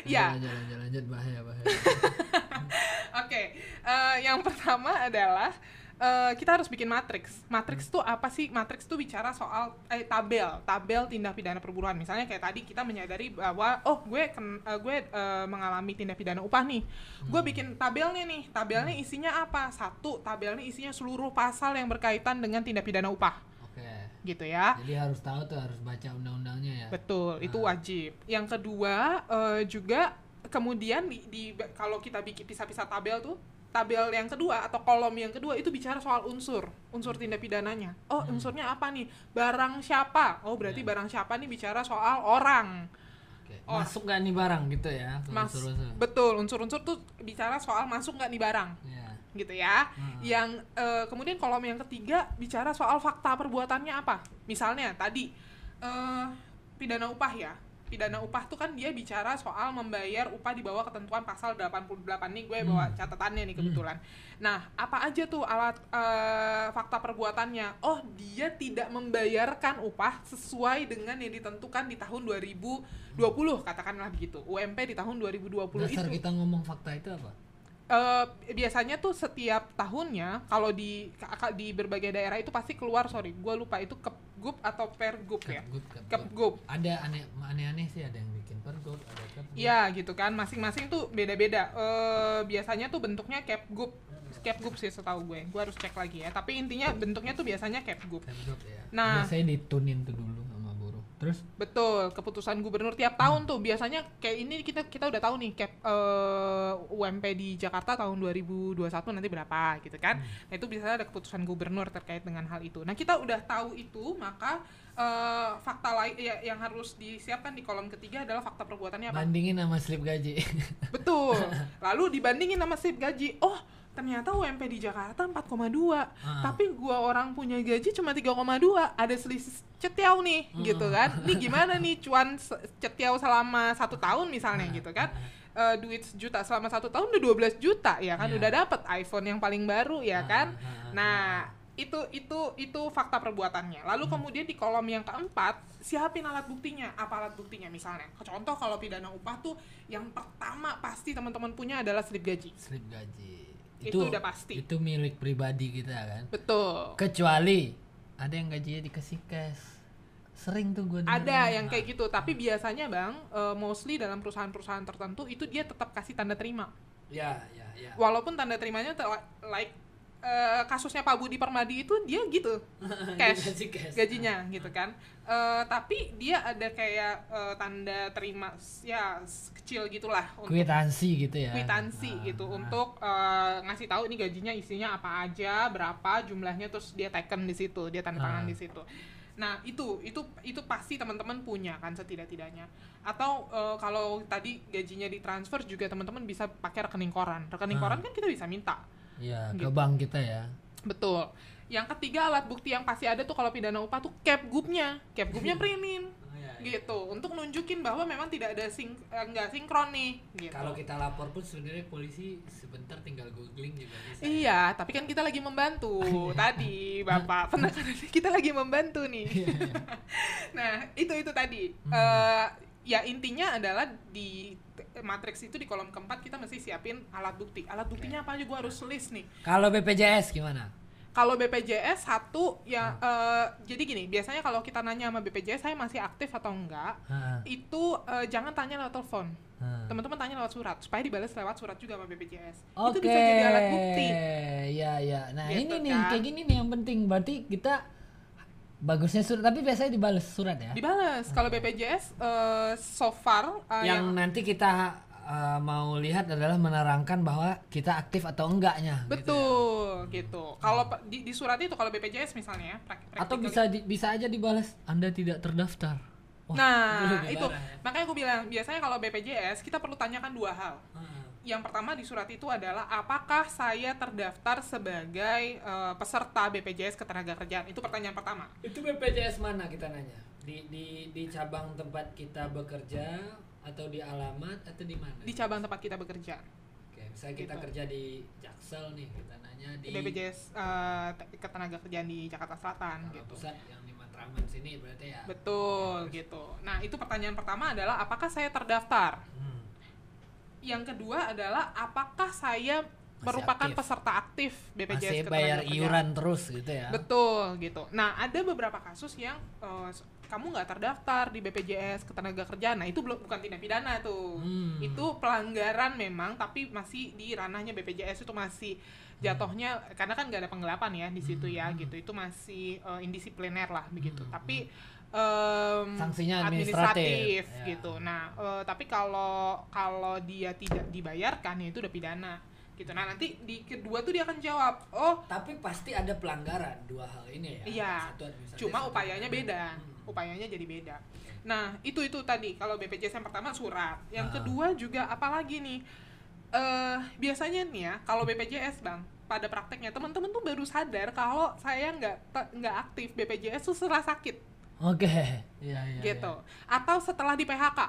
ya, Lanjut, lanjut, lanjut bahaya bahaya. <laughs> Oke, eh, yang pertama adalah eh, kita harus bikin matriks. Matriks tuh apa sih? Matriks tuh bicara soal eh, tabel, tabel tindak pidana perburuan. Misalnya kayak tadi kita menyadari bahwa oh gue ken- eh, gue eh, mengalami tindak pidana upah nih. Gue bikin tabelnya nih. Tabelnya isinya apa? Satu, tabelnya isinya seluruh pasal yang berkaitan dengan tindak pidana upah, Oke. gitu ya. Jadi harus tahu tuh harus baca undang-undangnya ya. Betul, itu Ah. wajib. Yang kedua eh, juga kemudian di, di kalau kita bikin pisah-pisah tabel tuh, tabel yang kedua atau kolom yang kedua itu bicara soal unsur, unsur tindak pidananya. Oh, Hmm. unsurnya apa nih? Barang siapa? Oh, berarti Ya. barang siapa nih bicara soal orang. Oke. Oh. Masuk nggak nih barang gitu ya? Mas, unsur-unsur. betul unsur-unsur tuh bicara soal masuk nggak nih barang Iya. gitu ya. Hmm. Yang eh, kemudian kolom yang ketiga bicara soal fakta perbuatannya apa. Misalnya tadi eh, pidana upah ya. Pidana upah tuh kan dia bicara soal membayar upah di bawah ketentuan pasal 88 nih gue bawa Hmm. catatannya nih kebetulan. Nah, apa aja tuh alat eh, fakta perbuatannya? Oh, dia tidak membayarkan upah sesuai dengan yang ditentukan di tahun 2020 katakanlah begitu. UMP di tahun 2020 Dasar itu kita ngomong fakta itu apa? Eh biasanya tuh setiap tahunnya kalau di di berbagai daerah itu pasti keluar sorry gue lupa itu kepgub atau pergub ya kepgub Ada aneh aneh-aneh sih ada yang bikin pergub, ada kepgub. Iya gitu kan masing-masing tuh beda-beda eh biasanya tuh bentuknya kepgub kepgub sih setahu gue gue harus cek lagi ya tapi intinya bentuknya tuh biasanya Kepgub ya. Nah. biasanya ditunin tuh dulu. Terus? Betul keputusan gubernur tiap tahun tuh. Biasanya kayak ini kita kita udah tahu nih cap eh, UMP di Jakarta tahun 2021 nanti berapa gitu kan. Nah itu biasanya ada keputusan gubernur terkait dengan hal itu. Nah kita udah tahu itu maka eh, fakta lain ya, yang harus disiapkan di kolom ketiga adalah fakta perbuatannya apa? Bandingin sama slip gaji. betul. <laughs> Lalu dibandingin sama slip gaji. Oh ternyata UMP di Jakarta 4,2 Ah. tapi gua orang punya gaji cuma 3,2 ada selisih cetiau nih Hmm. gitu kan. Ini gimana nih cuan cetiau selama satu tahun misalnya gitu kan. Eh, duit sejuta selama satu tahun udah 12 juta ya kan. Iya. udah dapet iPhone yang paling baru ya kan. Ah, ah, nah itu itu itu fakta perbuatannya. Lalu Hmm. kemudian di kolom yang keempat siapin alat buktinya. Apa alat buktinya misalnya? Contoh kalau pidana upah tuh yang pertama pasti teman-teman punya adalah slip gaji. Slip gaji. Itu udah pasti. Itu milik pribadi kita kan. betul Kecuali ada yang gajinya dikasih cash. Sering tuh gue ada yang kayak gitu tapi biasanya bang eh, mostly dalam perusahaan-perusahaan tertentu itu dia tetap kasih tanda terima Ya, ya, ya. walaupun tanda terimanya like eh, kasusnya Pak Budi Permadi itu dia gitu <laughs> cash Dikasih cash. gajinya gitu kan Eh, tapi dia ada kayak eh, tanda terima ya kecil gitulah untuk Kwitansi gitu ya. kwitansi Ah, gitu ah. untuk eh, ngasih tahu ini gajinya isinya apa aja berapa jumlahnya terus dia taken di situ dia tanda tangan Ah. di situ nah itu itu itu pasti teman-teman punya kan setidak-tidaknya atau eh, kalau tadi gajinya ditransfer juga teman-teman bisa pakai rekening koran rekening Ah. koran kan kita bisa minta Iya, ke Gitu. bank kita ya. betul yang ketiga alat bukti yang pasti ada tuh kalau pidana upah tuh capgubnya capgubnya <laughs> printin Iya, gitu untuk nunjukin bahwa memang tidak ada sing eh, nggak sinkron nih gitu Kalau kita lapor pun sebenarnya polisi sebentar tinggal googling juga bisa. Iya, tapi kan kita lagi membantu <laughs> tadi, Bapak. <laughs> Penekanan kita lagi membantu nih. nah, itu itu tadi. Eh, ya intinya adalah di matriks itu di kolom keempat kita mesti siapin alat bukti. Alat buktinya apa aja gua harus list nih. Kalau BPJS gimana? Kalau BPJS satu ya eh, jadi gini, biasanya kalau kita nanya sama BPJS saya masih aktif atau enggak, Heeh. itu eh, jangan tanya lewat telepon. heeh. Teman-teman tanya lewat surat supaya dibalas lewat surat juga sama BPJS. Oke. Itu bisa jadi alat bukti. Ya, ya. Nah, Gitu ini nih kan. kayak gini nih yang penting. Berarti kita bagusnya surat, tapi biasanya dibales surat ya. Dibales. Kalau BPJS eh, so far eh, yang, yang, nanti kita uh, mau lihat adalah menerangkan bahwa kita aktif atau enggaknya. gitu ya. betul gitu. Kalau pe- di, di surat itu kalau BPJS misalnya ya, prak- Atau bisa di- bisa aja dibales Anda tidak terdaftar. Wah, Nah, itu parah ya. makanya aku bilang biasanya kalau BPJS kita perlu tanyakan dua hal. Heeh. Yang pertama di surat itu adalah apakah saya terdaftar sebagai eh, peserta BPJS ketenagakerjaan? Itu pertanyaan pertama. Itu BPJS mana kita nanya? Di di di cabang tempat kita bekerja atau di alamat atau di mana? Di cabang tempat kita bekerja. Oke, misalnya kita Gitu. kerja di Jaksel nih, kita nanya di BPJS eh, te- ketenagakerjaan di Jakarta Selatan Kalau gitu. pusat yang di Matraman sini berarti ya. Betul gitu. Nah, itu pertanyaan pertama adalah apakah saya terdaftar? Hmm. Yang kedua adalah apakah saya Masih merupakan aktif. peserta aktif BPJS Masih bayar iuran terus gitu ya. Betul gitu. Nah, ada beberapa kasus yang s- kamu nggak terdaftar di BPJS Ketenagakerjaan. Nah, itu belum bukan tindak pidana tuh. Hmm. Itu pelanggaran memang tapi masih di ranahnya BPJS itu masih jatuhnya karena kan nggak ada penggelapan ya di situ ya Hmm. gitu. Itu masih eh, indisipliner lah begitu. Tapi em, Sanksinya administratif, ya. gitu. Nah, eh, tapi kalau kalau dia tidak dibayarkan ya itu udah pidana gitu nah nanti di kedua tuh dia akan jawab oh Tapi pasti ada pelanggaran dua hal ini ya. Iya. Satu administratif, cuma satu upayanya beda Hmm. upayanya jadi beda nah itu itu tadi kalau BPJS yang pertama surat yang Ah. kedua juga apalagi nih eh biasanya nih ya kalau BPJS bang pada prakteknya teman-teman tuh baru sadar kalau saya nggak nggak aktif BPJS tuh setelah sakit Oke. <laughs> Iya iya. gitu atau setelah di PHK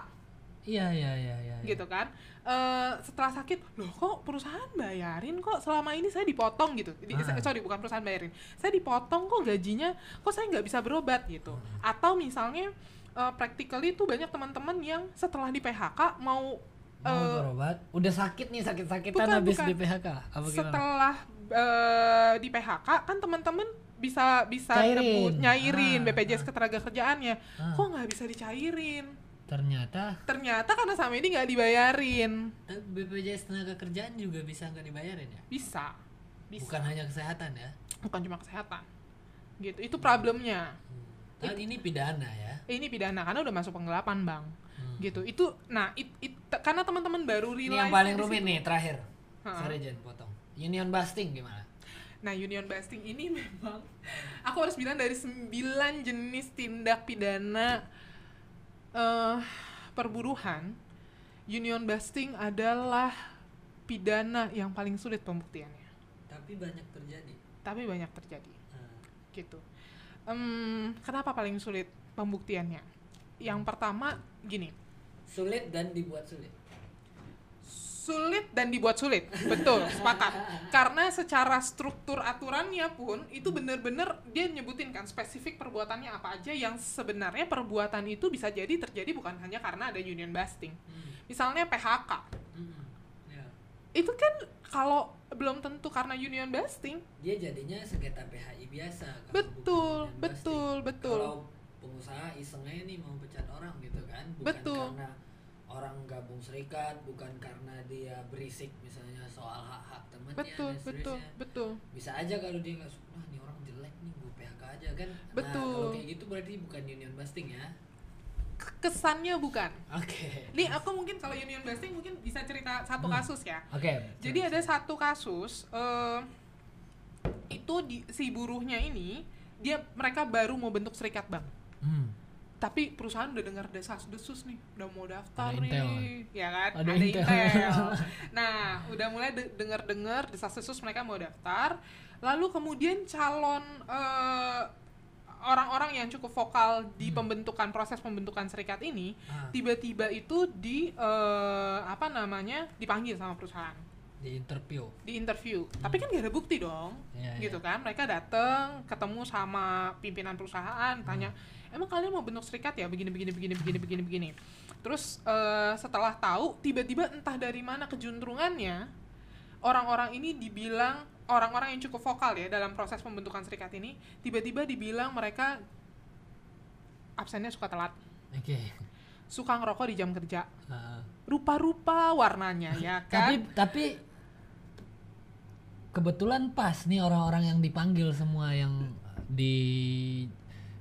Iya iya iya iya. iya. gitu kan Eh setelah sakit loh kok perusahaan bayarin kok selama ini saya dipotong gitu Di- Ah. sorry bukan perusahaan bayarin saya dipotong kok gajinya kok saya nggak bisa berobat gitu Hmm. atau misalnya eh practically tuh banyak teman-teman yang setelah di PHK mau Mau eh, berobat, udah sakit nih sakit-sakitan Bukan, habis bukan. di PHK. Apa gimana? setelah eh, di PHK kan teman-teman bisa bisa Cairin. nebut- nyairin Ah, BPJS ah. ketenagakerjaannya Ah. kok nggak bisa dicairin Ternyata ternyata karena sama ini nggak dibayarin BPJS tenaga kerjaan juga bisa nggak dibayarin ya? bisa bisa Bukan hanya kesehatan ya. bukan cuma kesehatan gitu itu problemnya Dan ini pidana ya. Eh, ini pidana karena udah masuk penggelapan bang Hmm. gitu itu nah it, it- karena teman-teman baru Ini realize yang paling rumit nih terakhir. Ha-ha. Sorry Jen potong. Union busting gimana? Nah union busting ini <laughs> memang aku harus bilang dari sembilan jenis tindak pidana eh perburuhan union busting adalah pidana yang paling sulit pembuktiannya Tapi banyak terjadi. tapi banyak terjadi Hmm. gitu. Em, kenapa paling sulit pembuktiannya? Yang pertama gini, Sulit dan dibuat sulit. Sulit dan dibuat sulit, betul, sepakat. Karena secara struktur aturannya pun itu bener-bener dia nyebutin kan spesifik perbuatannya apa aja yang sebenarnya perbuatan itu bisa jadi terjadi bukan hanya karena ada union busting. Hmm. Misalnya PHK, Hmm. Ya. itu kan kalau belum tentu karena union busting, Dia jadinya sengketa PHI biasa. betul, betul, busting. betul. Kalau pengusaha isengnya nih mau pecat orang gitu kan, bukan Betul. karena orang gabung serikat, bukan karena dia berisik misalnya soal hak-hak temennya Betul, dan betul, betul. Bisa aja kalau dia nggak suka, nih orang jelek nih, gue PHK aja kan. Nah, Betul. kalau kayak gitu berarti bukan union busting ya. Kesannya bukan. Oke. Nih aku mungkin kalau union busting mungkin bisa cerita satu Hmm. kasus ya. Oke. Jadi ada satu kasus eh itu di, si buruhnya ini dia mereka baru mau bentuk serikat bang. Hmm. Tapi perusahaan udah dengar desas desus nih, udah mau daftar Ada intel, nih, ya kan? Ada Ada, intel. intel. <laughs> Nah, udah mulai de- dengar-dengar desas desus mereka mau daftar. Lalu kemudian calon eh, orang-orang yang cukup vokal di Hmm. pembentukan proses pembentukan serikat ini Ah, tiba-tiba itu di eh, apa namanya dipanggil sama perusahaan di interview. di interview tapi kan gak ada bukti dong Iya, gitu iya. kan mereka datang ketemu sama pimpinan perusahaan tanya emang kalian mau bentuk serikat ya? Begini begini begini begini begini begini. Terus eh, setelah tahu tiba-tiba entah dari mana kejuntrungannya orang-orang ini dibilang orang-orang yang cukup vokal ya dalam proses pembentukan serikat ini tiba-tiba dibilang mereka absennya suka telat. Oke. suka ngerokok di jam kerja. Rupa-rupa warnanya ya <laughs> tapi kan tapi kebetulan pas nih orang-orang yang dipanggil semua yang di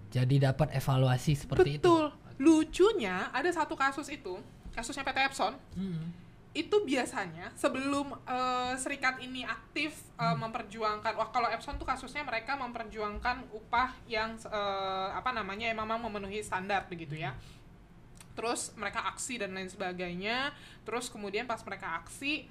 jadi dapat evaluasi seperti betul. Lucunya ada satu kasus itu kasusnya PT Epson. Itu. Hmm. itu biasanya sebelum eh, serikat ini aktif eh, memperjuangkan wah kalau Epson tuh kasusnya mereka memperjuangkan upah yang eh, apa namanya yang memang memenuhi standar begitu ya. Terus mereka aksi dan lain sebagainya. Terus kemudian pas mereka aksi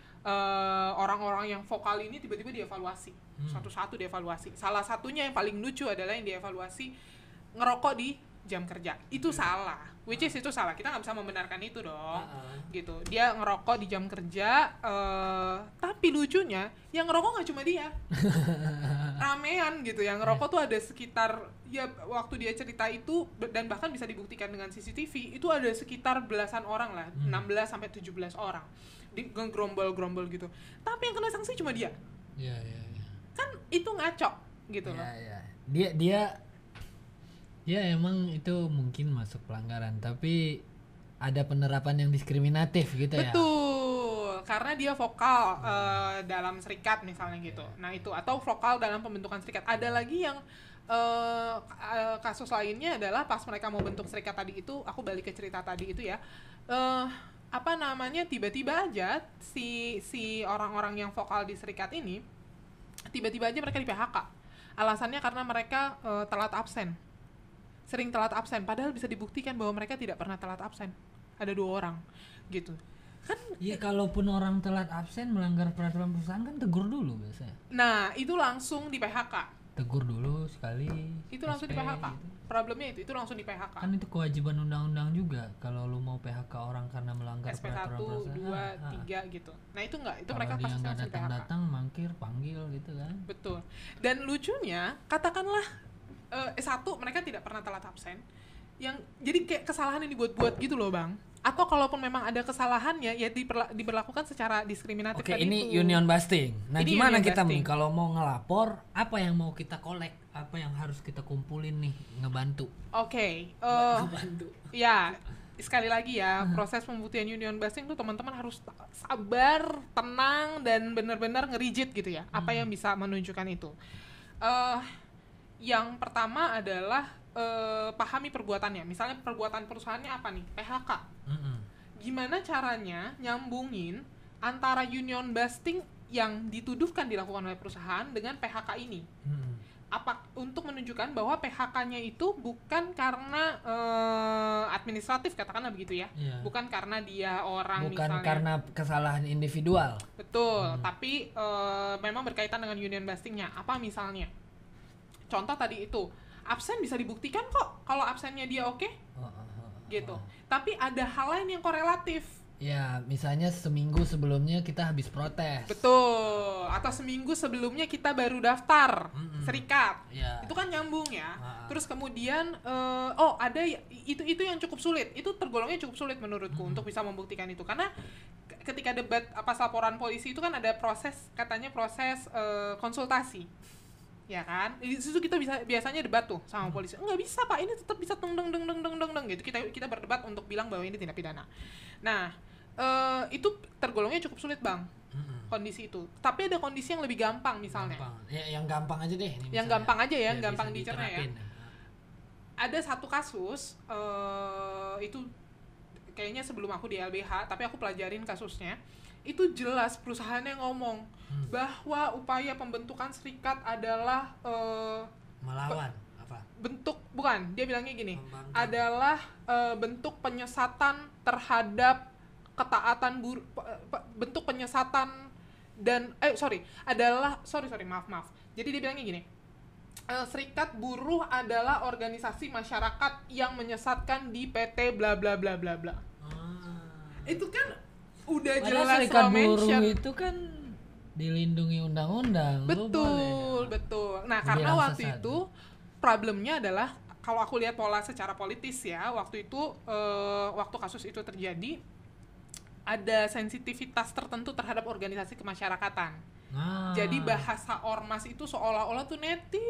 orang-orang yang vokal ini tiba-tiba dievaluasi. Hmm. satu-satu dievaluasi. Salah satunya yang paling lucu adalah yang dievaluasi ngerokok di jam kerja. Itu salah. Which is itu salah. Kita nggak bisa membenarkan itu dong. Ah, ah. gitu. Dia ngerokok di jam kerja eh tapi lucunya yang ngerokok nggak cuma dia. <laughs> Ramean gitu. Yang ngerokok tuh ada sekitar ya waktu dia cerita itu dan bahkan bisa dibuktikan dengan CCTV itu ada sekitar belasan orang lah. Hmm. 16 sampai 17 orang. Di gerombol-gerombol gitu. Tapi yang kena sanksi cuma dia. Iya, iya, iya. kan itu ngaco gitu loh. Iya, iya. Dia dia ya emang itu mungkin masuk pelanggaran, tapi ada penerapan yang diskriminatif gitu ya. Betul, karena dia vokal eh, dalam serikat misalnya gitu. Nah itu atau vokal dalam pembentukan serikat. Ada lagi yang eh, eh, kasus lainnya adalah pas mereka mau bentuk serikat tadi itu, aku balik ke cerita tadi itu ya. eh apa namanya tiba-tiba aja si si orang-orang yang vokal di serikat ini tiba-tiba aja mereka di PHK alasannya karena mereka eh, telat absen sering telat absen padahal bisa dibuktikan bahwa mereka tidak pernah telat absen ada dua orang gitu kan Ya kalaupun orang telat absen melanggar peraturan perusahaan kan tegur dulu biasanya. nah itu langsung di PHK Tegur dulu sekali. itu langsung di SP PHK gitu. problemnya itu itu langsung di PHK Kan itu kewajiban undang-undang juga kalau lu mau PHK orang karena melanggar SP 1, peraturan perusahaan. 2, ah, ah. 3 gitu nah itu enggak itu Kalau mereka pasti langsung PHK datang-datang mangkir panggil gitu kan. Betul. Dan lucunya, katakanlah eh, satu mereka tidak pernah telat absen. Yang jadi kayak kesalahan yang dibuat-buat gitu loh, Bang. Atau kalaupun memang ada kesalahannya ya diperla- diberlakukan secara diskriminatif Oke, ini itu. union busting. Nah, Ini gimana kita busting. nih kalau mau ngelapor, apa yang mau kita kolek? Apa yang harus kita kumpulin nih ngebantu? Oke, eh, ngebantu. ya sekali lagi ya proses pembuktian union busting tuh teman-teman harus sabar, tenang dan benar-benar ngerijit gitu ya. Apa yang bisa menunjukkan itu? eh yang pertama adalah eh, pahami perbuatannya. Misalnya perbuatan perusahaannya apa nih? PHK. Mm-mm. Gimana caranya nyambungin antara union busting yang dituduhkan dilakukan oleh perusahaan dengan PHK ini? Mm-mm. apa untuk menunjukkan bahwa PHK-nya itu bukan karena eh, administratif katakanlah begitu ya Iya. bukan karena dia orang Bukan misalnya karena kesalahan individual. betul tapi eh, memang berkaitan dengan union bustingnya apa misalnya contoh tadi itu absen bisa dibuktikan kok kalau absennya dia oke Oh, oh, oh, gitu oh. tapi ada hal lain yang korelatif Ya, misalnya seminggu sebelumnya kita habis protes. betul atau seminggu sebelumnya kita baru daftar Mm-mm. serikat Ya. itu kan nyambung ya. Terus kemudian eh, oh ada ya- itu itu yang cukup sulit. Itu tergolongnya cukup sulit menurutku untuk bisa membuktikan itu karena ketika debat apa laporan polisi itu kan ada proses katanya proses eh, konsultasi. Ya kan? Di situ kita bisa biasanya debat tuh sama polisi. Enggak bisa, Pak. Ini tetap bisa deng deng deng deng deng deng deng gitu. Kita kita berdebat untuk bilang bahwa ini tindak pidana. Nah, eh, itu tergolongnya cukup sulit, Bang. Mm-mm. Kondisi itu. Tapi ada kondisi yang lebih gampang misalnya. Gampang. Ya, yang gampang aja deh. Ini Yang gampang aja ya, yang gampang dicerna ya. ada satu kasus eh itu kayaknya sebelum aku di LBH tapi aku pelajarin kasusnya itu jelas perusahaannya ngomong Hmm. bahwa upaya pembentukan serikat adalah eh, Melawan apa? bentuk bukan dia bilangnya gini Membangkang. adalah eh, bentuk penyesatan terhadap ketaatan bur pe- pe- bentuk penyesatan dan eh sorry adalah sorry sorry maaf maaf jadi dia bilangnya gini eh, serikat buruh adalah organisasi masyarakat yang menyesatkan di PT bla bla bla bla bla Ah. itu kan udah Padahal jelas serikat buruh mention. itu kan dilindungi undang-undang. Betul boleh. betul nah karena waktu sesat. itu problemnya adalah kalau aku lihat pola secara politis ya waktu itu eh, waktu kasus itu terjadi ada sensitivitas tertentu terhadap organisasi kemasyarakatan Ah. jadi bahasa ormas itu seolah-olah tuh netting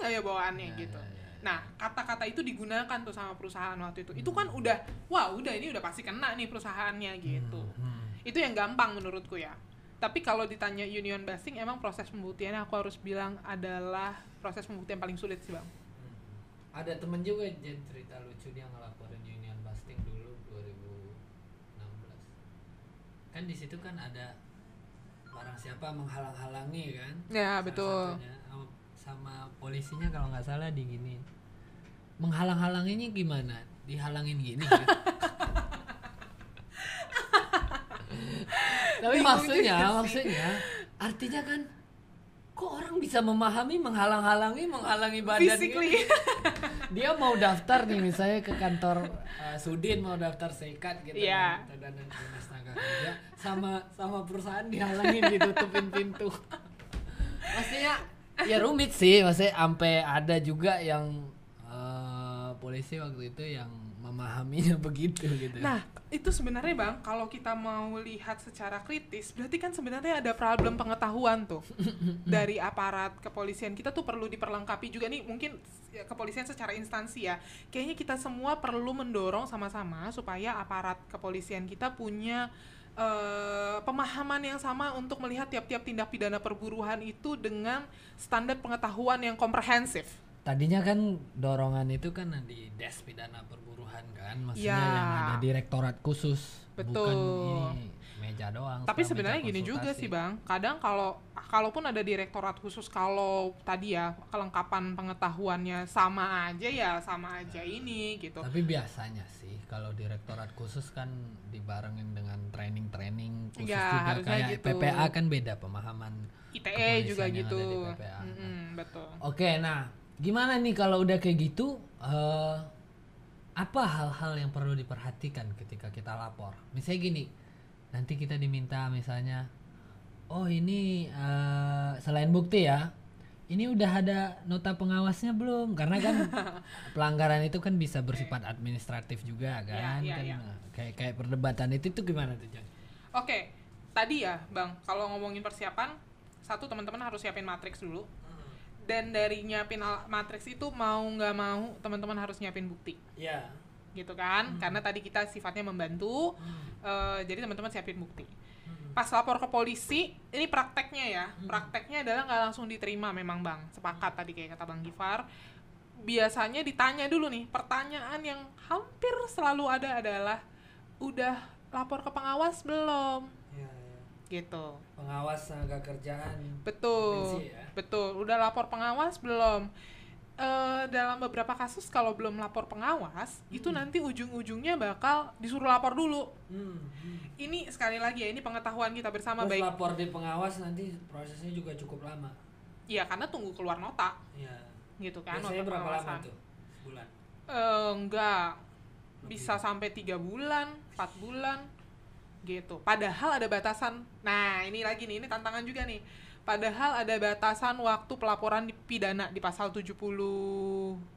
aja bawaannya Ya, gitu ya, ya. Nah kata-kata itu digunakan tuh sama perusahaan waktu itu itu kan udah wah udah ini udah pasti kena nih perusahaannya gitu Hmm, hmm. itu yang gampang menurutku ya tapi kalau ditanya union busting emang proses pembuktiannya aku harus bilang adalah proses pembuktian paling sulit sih bang Ada temen juga Jen, cerita lucu dia ngelaporin union busting dulu 2016. Kan di situ kan ada barang siapa menghalang-halangi kan? Ya, betul. satunya. Sama, polisinya kalau nggak salah digini. Menghalang-halanginya gimana? Dihalangin gini kan? <laughs> Tapi maksudnya, maksudnya artinya kan kok orang bisa memahami menghalang-halangi menghalangi badan physically gitu? <laughs> dia mau daftar nih misalnya ke kantor uh, Sudin mau daftar sekat gitu Iya. kan, dan dan dinas tenaga kerja sama sama perusahaan dihalangin ditutupin pintu maksudnya <laughs> ya rumit sih maksudnya sampai ada juga yang uh, polisi waktu itu yang memahaminya <laughs> begitu gitu Nah, itu sebenarnya Bang, kalau kita mau lihat secara kritis, berarti kan sebenarnya ada problem pengetahuan tuh <laughs> dari aparat kepolisian. Kita tuh perlu diperlengkapi juga nih, mungkin ya, kepolisian secara instansi ya. Kayaknya kita semua perlu mendorong sama-sama supaya aparat kepolisian kita punya eh, pemahaman yang sama untuk melihat tiap-tiap tindak pidana perburuhan itu dengan standar pengetahuan yang komprehensif. Tadinya kan dorongan itu kan di Des Pidana Perburuhan kan, maksudnya Ya. yang ada direktorat khusus Betul. bukan ini meja doang Tapi sebenarnya gini juga sih bang, kadang kalau kalaupun ada direktorat khusus kalau tadi ya kelengkapan pengetahuannya sama aja ya sama aja ini gitu. tapi biasanya sih kalau direktorat khusus kan dibarengin dengan training-training khusus Ya, juga kayak gitu. PPA kan beda pemahaman ITE juga gitu. ada di PPA. Mm-mm, betul. Oke, nah gimana nih kalau udah kayak gitu? eh apa hal-hal yang perlu diperhatikan ketika kita lapor? Misalnya gini, nanti kita diminta misalnya, oh ini eh, selain bukti ya, ini udah ada nota pengawasnya belum? Karena kan <laughs> pelanggaran itu kan bisa bersifat administratif juga kan? iya, Kan, iya. nah, Kayak kayak perdebatan itu tuh gimana tuh, Jon? Oke, tadi ya bang, kalau ngomongin persiapan, satu teman-teman harus siapin matriks dulu. Dan dari nyiapin matriks itu mau nggak mau teman-teman harus nyiapin bukti, Ya. Gitu kan? Karena tadi kita sifatnya membantu, eh, jadi teman-teman siapin bukti. Pas lapor ke polisi, ini prakteknya ya, prakteknya adalah nggak langsung diterima memang bang, sepakat tadi kayak kata bang Gifar. Biasanya ditanya dulu nih, pertanyaan yang hampir selalu ada adalah, udah lapor ke pengawas belum? Ya, ya. Gitu. Pengawas tenaga kerjaan. Betul, ya? betul. Udah lapor pengawas belum? Eh, dalam beberapa kasus kalau belum lapor pengawas, itu nanti ujung-ujungnya bakal disuruh lapor dulu. Hmm, hmm. Ini sekali lagi ya, ini pengetahuan kita bersama Terus baik. lapor di pengawas nanti prosesnya juga cukup lama. Iya, karena tunggu keluar nota, Ya. gitu kan? Biasanya nota berapa lama tuh? Sebulan. Eh, enggak, bisa sampai tiga bulan, empat bulan, gitu. Padahal ada batasan. Nah, ini lagi nih, ini tantangan juga nih. Padahal ada batasan waktu pelaporan di pidana di pasal 70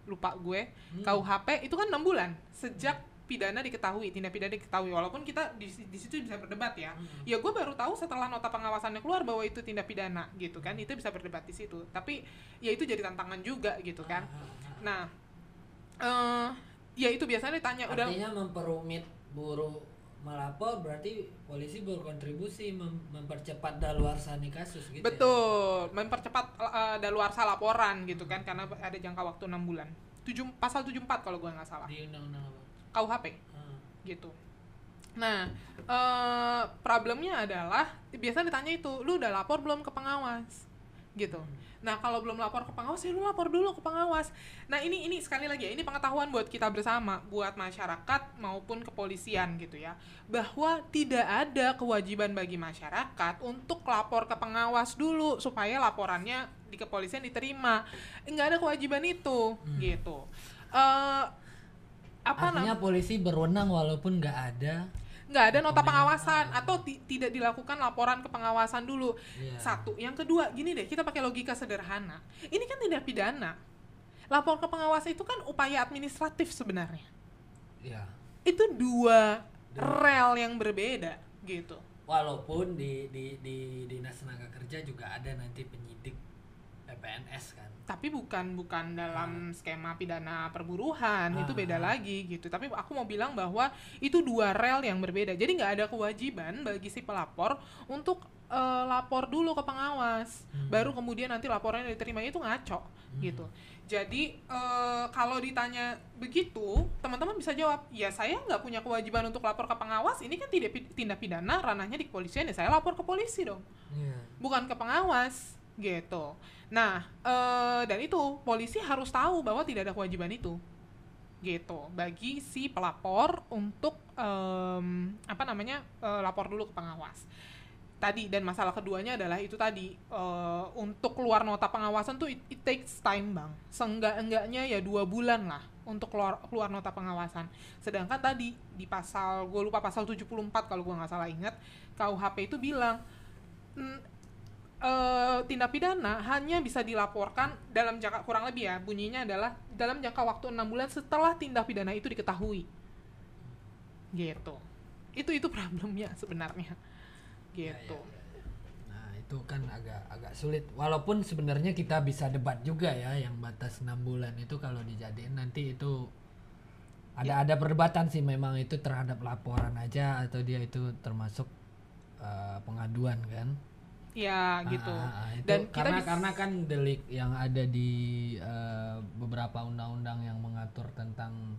lupa gue Hmm. KUHP itu kan enam bulan sejak pidana diketahui tindak pidana diketahui walaupun kita di, di situ bisa berdebat ya Hmm. ya gue baru tahu setelah nota pengawasannya keluar bahwa itu tindak pidana gitu kan itu bisa berdebat di situ tapi ya itu jadi tantangan juga gitu kan Ah, ah, ah. Nah, eh ya itu biasanya ditanya udah Artinya memperumit buruh melapor berarti polisi berkontribusi mem- mempercepat daluarsani kasus gitu. ya? betul mempercepat uh, daluarsa laporan gitu kan karena ada jangka waktu enam bulan. Tujuh, pasal 74 kalau gue nggak salah. Di undang-undang apa? KUHP Ah. gitu. Nah, eh problemnya adalah biasanya ditanya itu, lu udah lapor belum ke pengawas? Gitu. Nah, kalau belum lapor ke pengawas, ya lu lapor dulu ke pengawas. Nah, ini ini sekali lagi ya, ini pengetahuan buat kita bersama, buat masyarakat maupun kepolisian gitu ya, bahwa tidak ada kewajiban bagi masyarakat untuk lapor ke pengawas dulu supaya laporannya di kepolisian diterima. Enggak ada kewajiban itu, gitu. Eh apa Artinya polisi berwenang walaupun nggak ada. Nggak ada nota pengawasan atau ti- tidak dilakukan laporan ke pengawasan dulu. Iya. satu. Yang kedua gini deh kita pakai logika sederhana. Ini kan tidak pidana. Lapor ke pengawas itu kan upaya administratif sebenarnya. Ya. itu dua. rel yang berbeda gitu. Walaupun di di di dinas tenaga kerja juga ada nanti penyidik PPNS kan. tapi bukan bukan dalam skema pidana perburuhan itu Ah. beda lagi gitu. Tapi aku mau bilang bahwa itu dua rel yang berbeda. Jadi nggak ada kewajiban bagi si pelapor untuk eh, lapor dulu ke pengawas. Hmm. baru kemudian nanti laporannya diterima itu ngaco gitu. Jadi eh, kalau ditanya begitu teman-teman bisa jawab ya saya nggak punya kewajiban untuk lapor ke pengawas. Ini kan tidak tindak pidana ranahnya di kepolisian ya saya lapor ke polisi dong. Iya. bukan ke pengawas gitu. Nah, eh, dan itu polisi harus tahu bahwa tidak ada kewajiban itu, gitu. Bagi si pelapor untuk em, apa namanya eh, lapor dulu ke pengawas. Tadi dan masalah keduanya adalah itu tadi eh, untuk keluar nota pengawasan tuh it, it takes time bang. Seenggak enggaknya ya dua bulan lah untuk keluar keluar nota pengawasan. Sedangkan tadi di pasal gue lupa pasal 74 kalau gue nggak salah ingat KUHP itu bilang "Mm, eh, tindak pidana hanya bisa dilaporkan dalam jangka kurang lebih ya bunyinya adalah dalam jangka waktu enam bulan setelah tindak pidana itu diketahui gitu itu itu problemnya sebenarnya Ya, gitu ya, ya. Nah, itu kan agak agak sulit. Walaupun sebenarnya kita bisa debat juga ya yang batas enam bulan itu kalau dijadiin nanti itu ada ada perdebatan sih memang itu terhadap laporan aja atau dia itu termasuk eh, pengaduan kan. Ya gitu Ah, ah, itu dan kita karena karena kan delik yang ada di eh, beberapa undang-undang yang mengatur tentang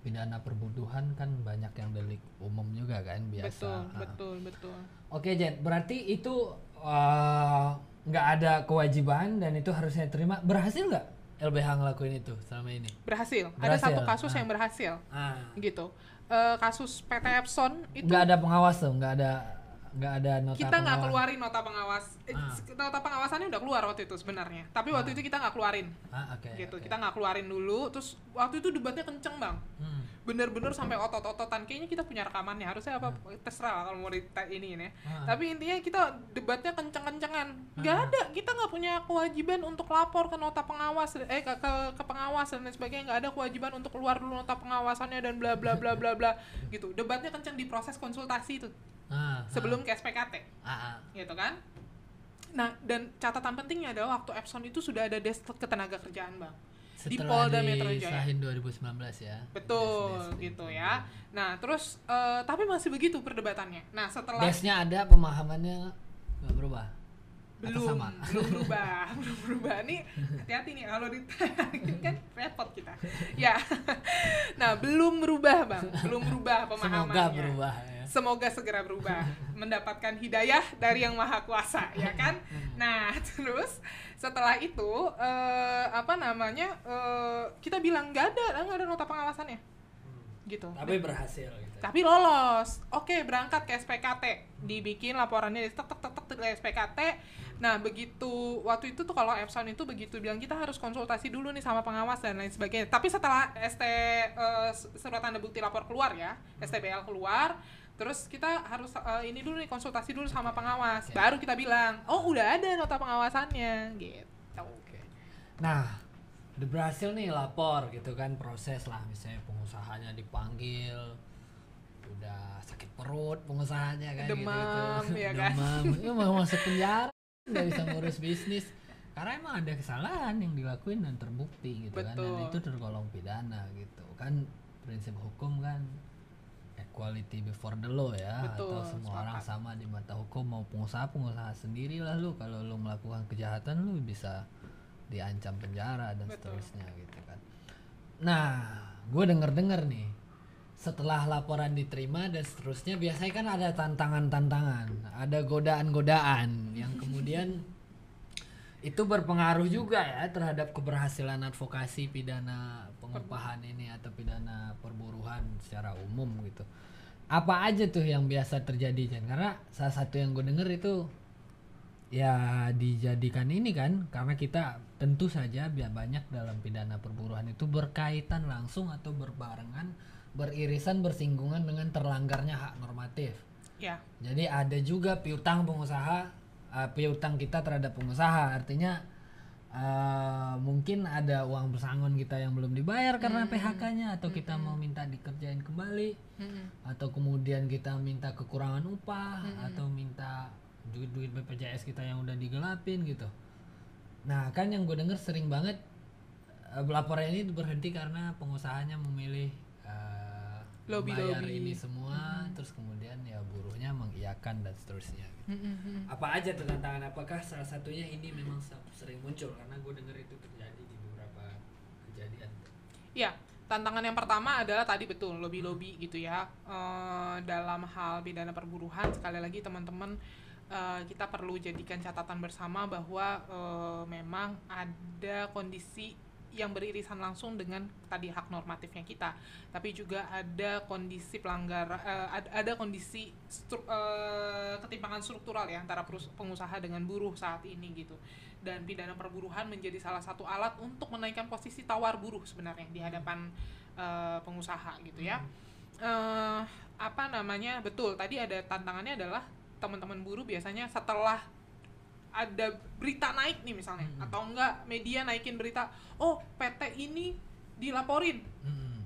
pidana perbuduhan kan banyak yang delik umum juga kan biasa. betul Ah. betul betul Oke Jen, berarti itu eh, nggak ada kewajiban dan itu harusnya terima. Berhasil nggak LBH ngelakuin itu selama ini? berhasil, ada Berhasil, satu kasus ah. yang berhasil Ah. gitu Eh, kasus PT Epson itu Nggak ada pengawas tuh, nggak ada nggak ada nota kita nggak keluarin nota pengawas. Eh, Ah. nota pengawasannya udah keluar waktu itu sebenarnya. Tapi waktu itu kita nggak keluarin. Ah, oke. gitu oke. kita nggak keluarin dulu. Terus waktu itu debatnya kenceng bang. Hmm. bener-bener sampai otot-ototan. Kayaknya kita punya rekamannya. Harusnya apa terserah lah kalau mau di ini ya Ah. tapi intinya kita debatnya kenceng-kencengan. Nggak Ah. ada. Kita nggak punya kewajiban untuk lapor ke nota pengawas eh ke ke, ke pengawas dan sebagainya. Nggak ada kewajiban untuk keluar dulu nota pengawasannya dan bla bla bla bla bla. <laughs> Gitu. Debatnya kenceng di proses konsultasi itu Ah, sebelum ke SPKT ah, ah. gitu kan nah dan catatan pentingnya adalah waktu Epson itu sudah ada desk ketenaga kerjaan bang di Setelah Polda Metro Jaya disahin 2019 ya. Betul Des- des- gitu des- ya. Nah, terus eh, tapi masih begitu perdebatannya. Nah, setelah Desnya ada pemahamannya nggak berubah. Atau belum sama? <laughs> belum berubah, belum berubah. Nih hati-hati nih kalau ditanya kan repot kita. Ya. <laughs> Nah, belum berubah, Bang. Belum berubah pemahamannya. Semoga berubah ya. Semoga segera berubah, <laughs> mendapatkan hidayah dari Yang Maha Kuasa, ya kan? <laughs> Nah, <laughs> terus setelah itu eh, apa namanya? eh, kita bilang nggak ada, nggak ada nota pengawasannya, gitu. Tapi berhasil gitu. tapi lolos oke berangkat ke SPKT dibikin laporannya tek tek tek tek tek SPKT nah begitu waktu itu tuh kalau Epson itu begitu bilang kita harus konsultasi dulu nih sama pengawas dan lain sebagainya tapi setelah ST eh, surat tanda bukti lapor keluar ya STBL keluar terus kita harus eh, ini dulu nih konsultasi dulu sama pengawas Oke. baru kita bilang oh udah ada nota pengawasannya gitu Oke. Nah, udah berhasil nih lapor gitu kan proses lah misalnya pengusahanya dipanggil udah sakit perut pengusahanya kan Demam, gitu, <laughs> ya kan? demam itu mau masuk penjara nggak bisa ngurus bisnis karena emang ada kesalahan yang dilakuin dan terbukti gitu kan dan Betul. itu tergolong pidana gitu kan prinsip hukum kan equality before the law ya Betul, atau semua orang sepakat. sama di mata hukum mau pengusaha pengusaha sendiri lah lu kalau lu melakukan kejahatan lu bisa diancam penjara dan Betul. seterusnya gitu kan nah gue denger denger nih setelah laporan diterima dan seterusnya biasanya kan ada tantangan-tantangan ada godaan-godaan yang <laughs> kemudian itu berpengaruh juga ya terhadap keberhasilan advokasi pidana pengupahan ini atau pidana perburuhan secara umum gitu. Apa aja tuh yang biasa terjadi Jan? Karena salah satu yang gue denger itu ya dijadikan ini kan karena kita tentu saja biar banyak dalam pidana perburuhan itu berkaitan langsung atau berbarengan beririsan bersinggungan dengan terlanggarnya hak normatif. ya Jadi ada juga piutang pengusaha, uh, piutang kita terhadap pengusaha. Artinya uh, mungkin ada uang pesangon kita yang belum dibayar karena PHK-nya atau kita mau minta dikerjain kembali Mm-mm. atau kemudian kita minta kekurangan upah atau minta duit-duit BPJS kita yang udah digelapin gitu. Nah, kan yang gue denger sering banget uh, laporan ini berhenti karena pengusahanya memilih Lobby-lobby. membayar ini semua terus kemudian ya buruhnya mengiyakan dan seterusnya. Mm-mm. Apa aja tuh tantangan? Apakah salah satunya ini memang se- sering muncul karena gue denger itu terjadi di beberapa kejadian. Ya, tantangan yang pertama adalah tadi betul lobby-lobby gitu ya. Eh, dalam hal pidana perburuhan sekali lagi teman-teman eh, kita perlu jadikan catatan bersama bahwa eh, memang ada kondisi yang beririsan langsung dengan tadi hak normatifnya kita, tapi juga ada kondisi pelanggar, ad- ada kondisi stru- eh, ketimpangan struktural ya antara pengusaha dengan buruh saat ini gitu dan pidana perburuhan menjadi salah satu alat untuk menaikkan posisi tawar buruh sebenarnya di hadapan eh, pengusaha gitu ya. Eh, apa namanya? Betul, tadi ada tantangannya adalah teman-teman buruh biasanya setelah ada berita naik nih misalnya Hmm. atau enggak media naikin berita, oh PT ini dilaporin Mm-mm.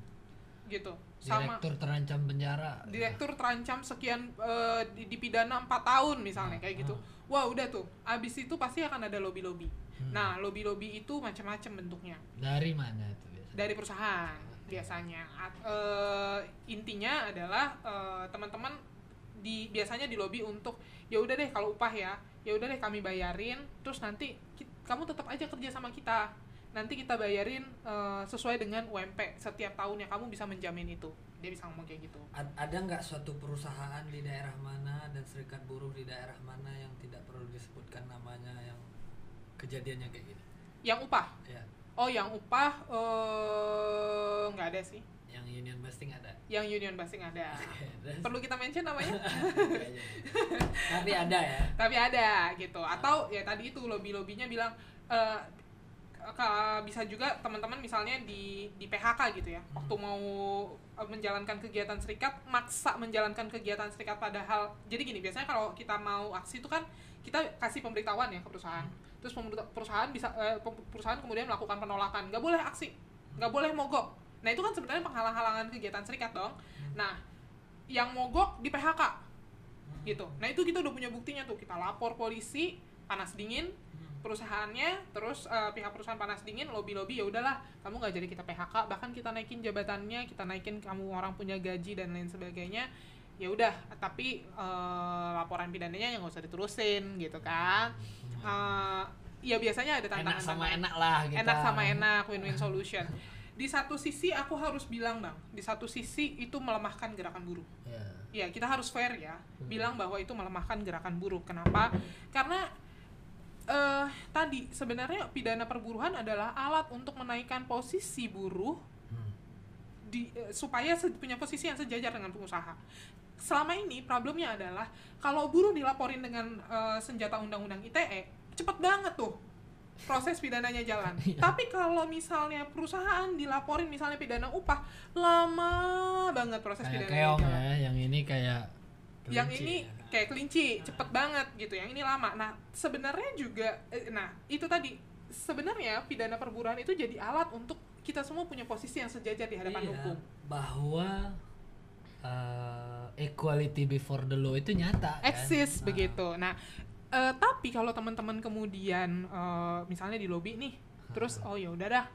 gitu. Sama Direktur terancam penjara. direktur terancam sekian di- dipidana 4 tahun misalnya kayak gitu. Wah, udah tuh. Abis itu pasti akan ada lobby-lobby. Hmm. Nah, lobby-lobby itu macam-macam bentuknya. Dari mana itu biasanya? Dari perusahaan biasanya. Eh, intinya adalah eh, teman-teman di biasanya di lobby untuk ya udah deh kalau upah ya, ya udah deh kami bayarin, terus nanti ki- kamu tetap aja kerja sama kita. nanti kita bayarin eh, sesuai dengan UMP setiap tahunnya kamu bisa menjamin itu. Dia bisa ngomong kayak gitu. Ad- ada nggak suatu perusahaan di daerah mana dan serikat buruh di daerah mana yang tidak perlu disebutkan namanya yang kejadiannya kayak gini? Yang upah? Ya oh yang upah eh, nggak ada sih yang union busting ada. Yang union busting ada. <laughs> Terus- perlu kita mention namanya? <laughs> Tapi ada ya. Tapi ada gitu. Atau ya tadi itu lobby lobbynya bilang eh, ke- bisa juga teman-teman misalnya di di PHK gitu ya. Waktu mau eh, menjalankan kegiatan serikat maksa menjalankan kegiatan serikat padahal jadi gini biasanya kalau kita mau aksi itu kan kita kasih pemberitahuan ya ke perusahaan. Terus pemberita- perusahaan bisa eh, perusahaan kemudian melakukan penolakan. Nggak boleh aksi. Nggak boleh mogok nah itu kan sebenarnya penghalang-halangan kegiatan serikat dong. Nah yang mogok di PHK gitu. Nah itu kita udah punya buktinya tuh. Kita lapor polisi panas dingin perusahaannya terus eh, pihak perusahaan panas dingin lobby lobby ya udahlah. Kamu nggak jadi kita PHK bahkan kita naikin jabatannya kita naikin kamu orang punya gaji dan lain sebagainya. Ya udah tapi eh, laporan pidananya yang nggak usah diterusin gitu kan. Eh, ya biasanya ada tantangan enak sama enak lah kita enak sama enak win-win solution di satu sisi aku harus bilang bang di satu sisi itu melemahkan gerakan buruh ya. ya kita harus fair ya bilang bahwa itu melemahkan gerakan buruh kenapa? Karena eh tadi sebenarnya pidana perburuhan adalah alat untuk menaikkan posisi buruh Hmm. di eh, supaya punya posisi yang sejajar dengan pengusaha. Selama ini problemnya adalah kalau buruh dilaporin dengan eh, senjata undang-undang ITE cepet banget tuh proses pidananya jalan. Iya. tapi kalau misalnya perusahaan dilaporin misalnya pidana upah lama banget proses kayak pidananya keong jalan. ya yang ini kayak yang kelinci ini ya. kayak kelinci cepet banget gitu. Yang ini lama. Nah sebenarnya juga eh, nah itu tadi. Sebenarnya pidana perburuan itu jadi alat untuk kita semua punya posisi yang sejajar di hadapan Iya, hukum. bahwa eh, equality before the law itu nyata kan? eksis Nah, begitu. Nah eh, tapi kalau teman-teman kemudian eh, misalnya di lobby nih terus oh ya udah dah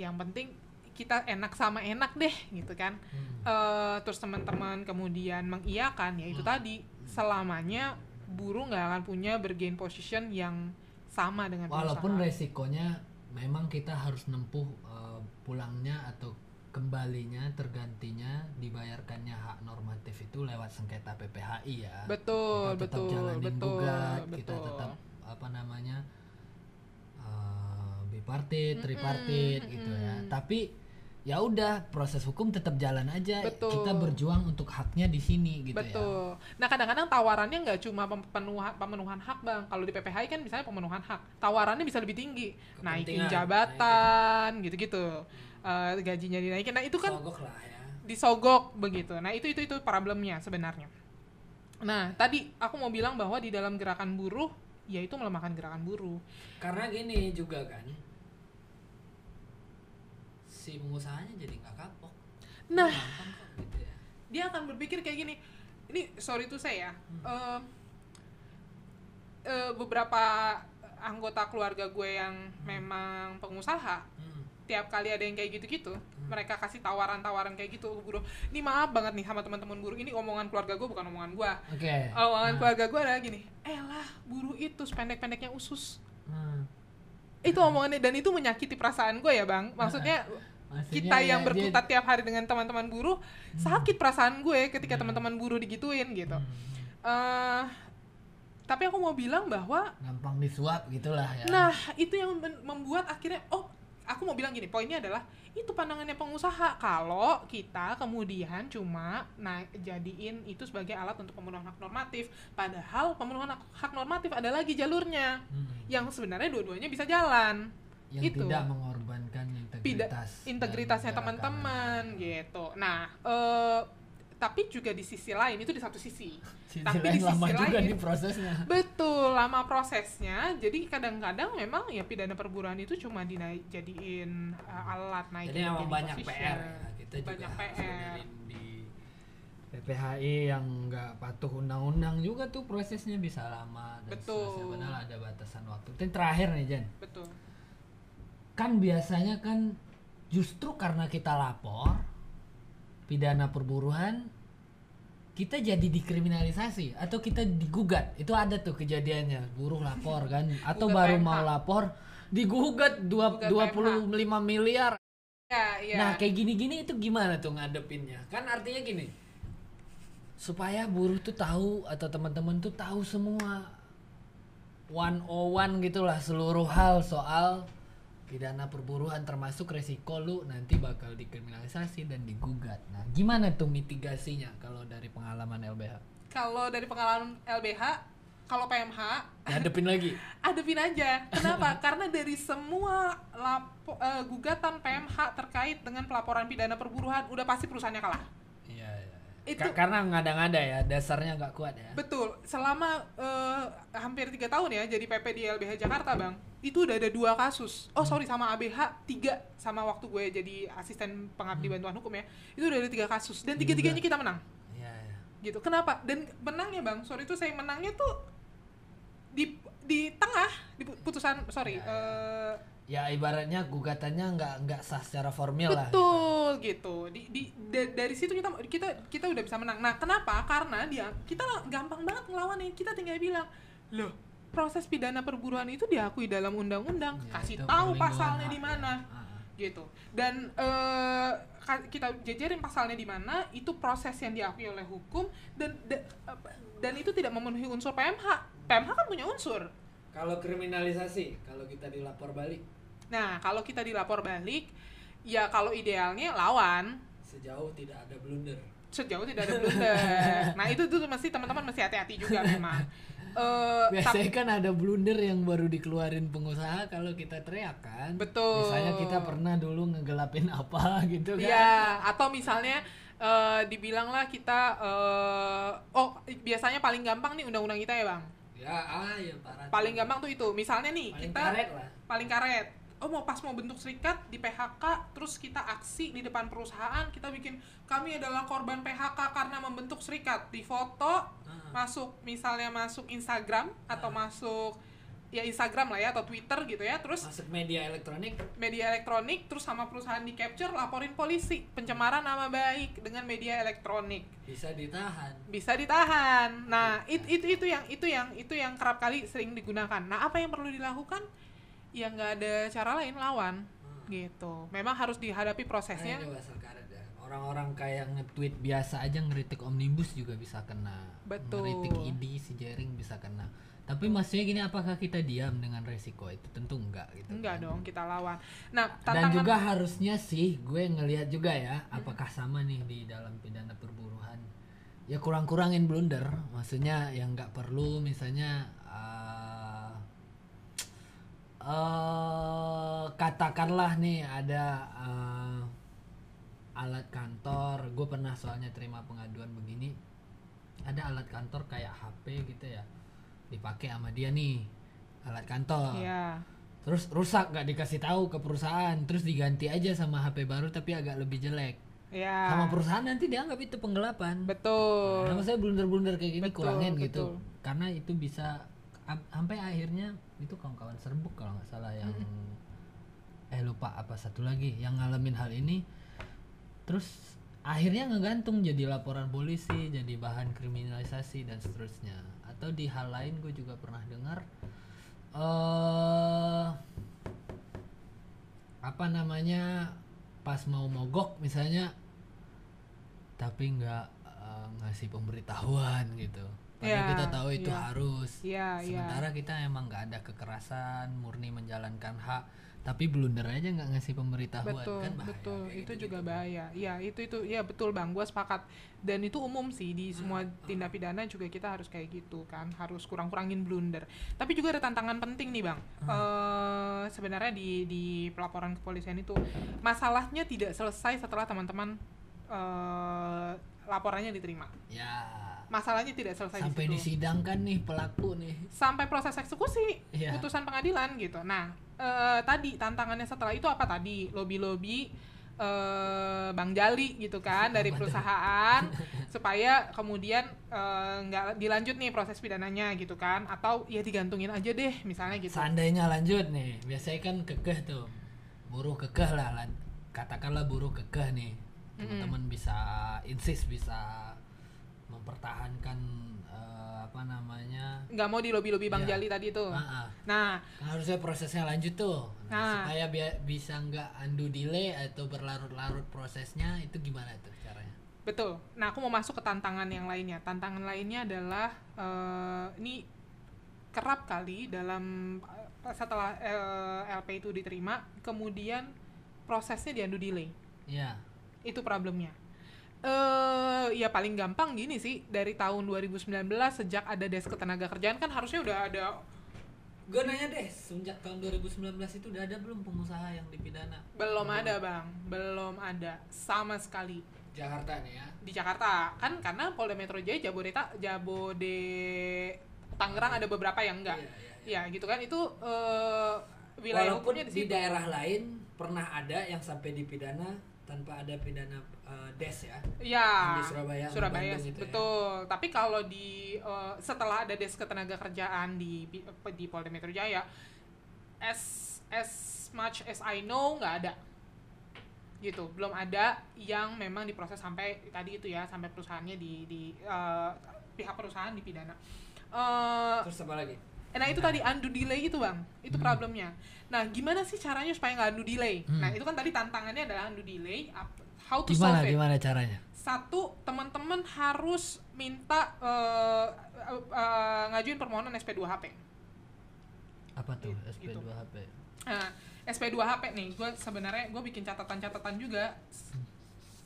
yang penting kita enak sama enak deh gitu kan hmm. Eh, terus teman-teman kemudian mengiyakan ya itu Hmm. tadi selamanya buruh nggak akan punya bergain position yang sama dengan walaupun pengusaha. resikonya memang kita harus nempuh eh, pulangnya atau kembalinya tergantinya dibayarkannya hak normatif itu lewat sengketa PPHI ya betul kita tetap betul jalanin betul gugat kita betul tetap apa namanya uh, bipartit, Mm-mm, tripartit gitu ya. Tapi ya udah proses hukum tetap jalan aja. Betul. Kita berjuang untuk haknya di sini gitu ya. betul nah kadang-kadang tawarannya nggak cuma pemenuhan pemenuhan hak bang kalau di PPHI kan misalnya pemenuhan hak tawarannya bisa lebih tinggi naikin jabatan gitu-gitu Eh, gajinya dinaikin nah itu kan Sogok lah ya. disogok begitu. Nah, itu itu itu problemnya sebenarnya. Nah, tadi aku mau bilang bahwa di dalam gerakan buruh yaitu melemahkan gerakan buruh. Karena gini juga kan. Si pengusahanya jadi nggak kapok. Nah, kok gitu ya. dia akan berpikir kayak gini. Ini sorry tuh saya. eh, eh, beberapa anggota keluarga gue yang memang pengusaha Hmm. Tiap kali ada yang kayak gitu-gitu mereka kasih tawaran-tawaran kayak gitu buruh ini maaf banget nih sama teman-teman buruh ini omongan keluarga gue bukan omongan gue Oke. omongan Nah, keluarga gue adalah gini eh lah buruh itu sependek-pendeknya usus nah. itu omongannya dan itu menyakiti perasaan gue ya bang maksudnya Maksudnya kita ya, yang dia- berkutat tiap hari dengan teman-teman buruh sakit perasaan gue ketika teman-teman buruh digituin gitu Hmm. Eh, tapi aku mau bilang bahwa gampang disuap gitulah ya. nah itu yang membuat akhirnya oh aku mau bilang gini poinnya adalah itu pandangannya pengusaha kalau kita kemudian cuma nah jadiin itu sebagai alat untuk pemenuhan hak normatif padahal pemenuhan hak, hak normatif ada lagi jalurnya Hmm. yang sebenarnya dua-duanya bisa jalan yang itu. tidak mengorbankan Pida- integritas integritasnya dan gerakan. teman-teman gitu nah eh, tapi juga di sisi lain itu di satu sisi <laughs> Sisi Tapi lain di sisi lama juga lain- nih prosesnya Betul, lama prosesnya. Jadi kadang-kadang memang ya pidana perburuan itu cuma dijadiin uh, alat naik jadi memang banyak PR ya kita juga Banyak harus PR. di PPHI yang nggak patuh undang-undang juga tuh prosesnya bisa lama dan Betul. padahal ada batasan waktu dan terakhir nih Jen Betul. kan biasanya kan justru karena kita lapor pidana perburuan kita jadi dikriminalisasi atau kita digugat itu ada tuh kejadiannya buruh lapor kan <laughs> atau Gugat baru PMH. mau lapor digugat dua puluh lima miliar Ya, iya. Nah kayak gini-gini itu gimana tuh ngadepinnya? Kan artinya gini, supaya buruh tuh tahu atau teman-teman tuh tahu semua one on one gitulah seluruh hal soal pidana perburuhan termasuk resiko lu nanti bakal dikriminalisasi dan digugat. Nah gimana tuh mitigasinya kalau dari pengalaman LBH? Kalau dari pengalaman LBH, kalau PMH Ngadepin lagi? <laughs> adepin aja. Kenapa? <laughs> Karena dari semua lapo, eh, gugatan PMH terkait dengan pelaporan pidana perburuhan udah pasti perusahaannya kalah. Iya. iya. Itu- Ka- karena ngada-ngada ya dasarnya nggak kuat ya. Betul. Selama eh, hampir tiga tahun ya jadi PP di LBH Jakarta, bang, itu udah ada dua kasus. Oh sorry sama ABH tiga sama waktu gue jadi asisten pengabdi bantuan hukum ya. Itu udah ada tiga kasus dan tiga tiganya kita menang. Iya. iya. Gitu. Kenapa? Dan menangnya bang, sorry itu saya menangnya tuh di di tengah di pu- putusan sorry. Ya, ya. Ya ibaratnya gugatannya nggak nggak sah secara formil lah. gitu. Betul gitu. Di, di da- dari situ kita kita kita udah bisa menang. Nah, kenapa? Karena dia kita gampang banget ngelawanin. Kita tinggal bilang, "Loh, proses pidana perburuan itu diakui dalam undang-undang. Ya, Kasih tahu pasalnya di ya. mana." Ah, Gitu. Dan eh, ka- kita jajarin pasalnya di mana, itu proses yang diakui oleh hukum dan da- apa- dan itu tidak memenuhi unsur PMH. PMH kan punya unsur. Kalau kriminalisasi, kalau kita dilapor balik Nah, kalau kita dilapor balik, ya kalau idealnya lawan, sejauh tidak ada blunder. sejauh tidak ada blunder. nah itu tuh mesti teman-teman mesti hati-hati juga <laughs> memang. Eh, tap- Biasanya kan ada blunder yang baru dikeluarin pengusaha kalau kita teriak kan. Betul. Misalnya kita pernah dulu ngegelapin apa gitu kan. ya atau misalnya eh, dibilang lah kita eh, oh biasanya paling gampang nih undang-undang kita ya bang. Ya, ah ya parah. Paling gampang tuh itu. Misalnya nih Paling kita karet lah. paling karet. Oh mau pas mau bentuk serikat di PHK terus kita aksi di depan perusahaan kita bikin kami adalah korban PHK karena membentuk serikat. Di foto Ah. masuk misalnya masuk Instagram atau masuk ya Instagram lah ya atau Twitter gitu ya terus Masuk media elektronik? media elektronik terus sama perusahaan di capture laporin polisi. Pencemaran nama baik dengan media elektronik. Bisa ditahan. bisa ditahan. Nah it- itu itu yang itu yang itu yang kerap kali sering digunakan. Nah apa yang perlu dilakukan ya nggak ada cara lain lawan Hmm. gitu memang harus dihadapi prosesnya. Orang-orang kayak nge-tweet biasa aja ngeritik omnibus juga bisa kena. Betul. Ngeritik ID si Jering bisa kena. Tapi maksudnya gini apakah kita diam dengan resiko itu? Tentu enggak gitu. enggak kan. dong kita lawan nah Dan tantangan juga harusnya sih gue ngelihat juga ya apakah sama nih di dalam pidana perburuhan. Ya kurang-kurangin blunder, maksudnya yang nggak perlu misalnya eh, katakanlah nih ada eh, alat kantor, gue pernah soalnya terima pengaduan begini, ada alat kantor kayak HP gitu ya, dipakai sama dia nih alat kantor. Ya terus rusak gak dikasih tahu ke perusahaan. Terus diganti aja sama HP baru tapi agak lebih jelek. Ya sama perusahaan nanti dianggap itu penggelapan. Betul. Nah, maksudnya blunder-blunder kayak gini Betul, kurangin gitu. betul. karena itu bisa sampai akhirnya itu kawan-kawan serbuk kalau nggak salah yang eh lupa apa satu lagi yang ngalamin hal ini. Terus akhirnya ngegantung jadi laporan polisi jadi bahan kriminalisasi dan seterusnya. Atau di hal lain gue juga pernah dengar eh apa namanya pas mau mogok misalnya tapi nggak eh, ngasih pemberitahuan gitu padahal Ya, kita tahu itu ya. harus. Ya ya sementara kita emang nggak ada kekerasan murni menjalankan hak tapi blunder aja nggak ngasih pemberitahuan betul kan bahaya betul. itu gitu-gitu. juga bahaya. Ya itu itu. Ya betul bang. Gua sepakat. Dan itu umum sih di semua tindak pidana juga kita harus kayak gitu kan. Harus kurang-kurangin blunder. Tapi juga ada tantangan penting nih bang. Eh, sebenarnya di di pelaporan kepolisian itu masalahnya tidak selesai setelah teman-teman eh, laporannya diterima. Ya. Masalahnya tidak selesai sampai di situ. disidangkan nih pelaku nih. Sampai proses eksekusi Iya. putusan pengadilan gitu. Nah eh, tadi tantangannya setelah itu apa tadi? Lobby lobby eh, Bang Jali gitu kan <laughs> dari perusahaan <laughs> supaya kemudian nggak dilanjut nih proses pidananya gitu kan. Atau ya digantungin aja deh misalnya gitu. seandainya lanjut nih biasanya kan kekeh tuh. Buruh kekeh lah katakanlah buruh kekeh nih teman-teman bisa insist bisa mempertahankan eh, apa namanya? Nggak mau di lobi lobi bang Iya. Jali tadi tuh. Ah, ah. nah. Kan harusnya prosesnya lanjut tuh. Nah, Nah. supaya bi- bisa nggak undo delay atau berlarut-larut prosesnya itu gimana tuh caranya? Betul. Nah aku mau masuk ke tantangan yang lainnya. Tantangan lainnya adalah eh, ini kerap kali dalam eh, setelah eh, LP itu diterima kemudian prosesnya di undo delay. Iya itu problemnya. Eh ya paling gampang gini sih dari tahun 2019 sejak ada des ketenaga kerjaan kan harusnya udah ada gue nanya deh sejak tahun 2019 itu udah ada belum pengusaha yang dipidana? Belum ada bang. Belum ada. Sama sekali. Jakarta nih ya? Di Jakarta. Kan karena Polda Metro Jaya Jabodetabek Jabode Tangerang ada beberapa yang enggak. Iya, iya, ya gitu kan. Itu eh, wilayah Walaupun hukumnya di di daerah lain pernah ada yang sampai dipidana tanpa ada pidana eh, des ya? Ya Di Surabaya Surabaya Bandung gitu ya. betul. Tapi kalau di eh, setelah ada des ketenaga kerjaan di di Polda Metro Jaya as as much as I know nggak ada. Gitu belum ada yang memang diproses sampai tadi itu ya sampai perusahaannya di di eh, pihak perusahaan dipidana. Eh, terus apa lagi Nah itu tadi undo delay itu bang, itu Hmm. problemnya. Nah gimana sih caranya supaya nggak undo delay? Hmm. Nah itu kan tadi tantangannya adalah undo delay. How to gimana solve it? gimana caranya Satu teman-teman harus minta eh, eh, eh, ngajuin permohonan SP2HP. apa tuh Gitu. SP2 HP Nah SP2HP nih, gue sebenarnya gue bikin catatan-catatan juga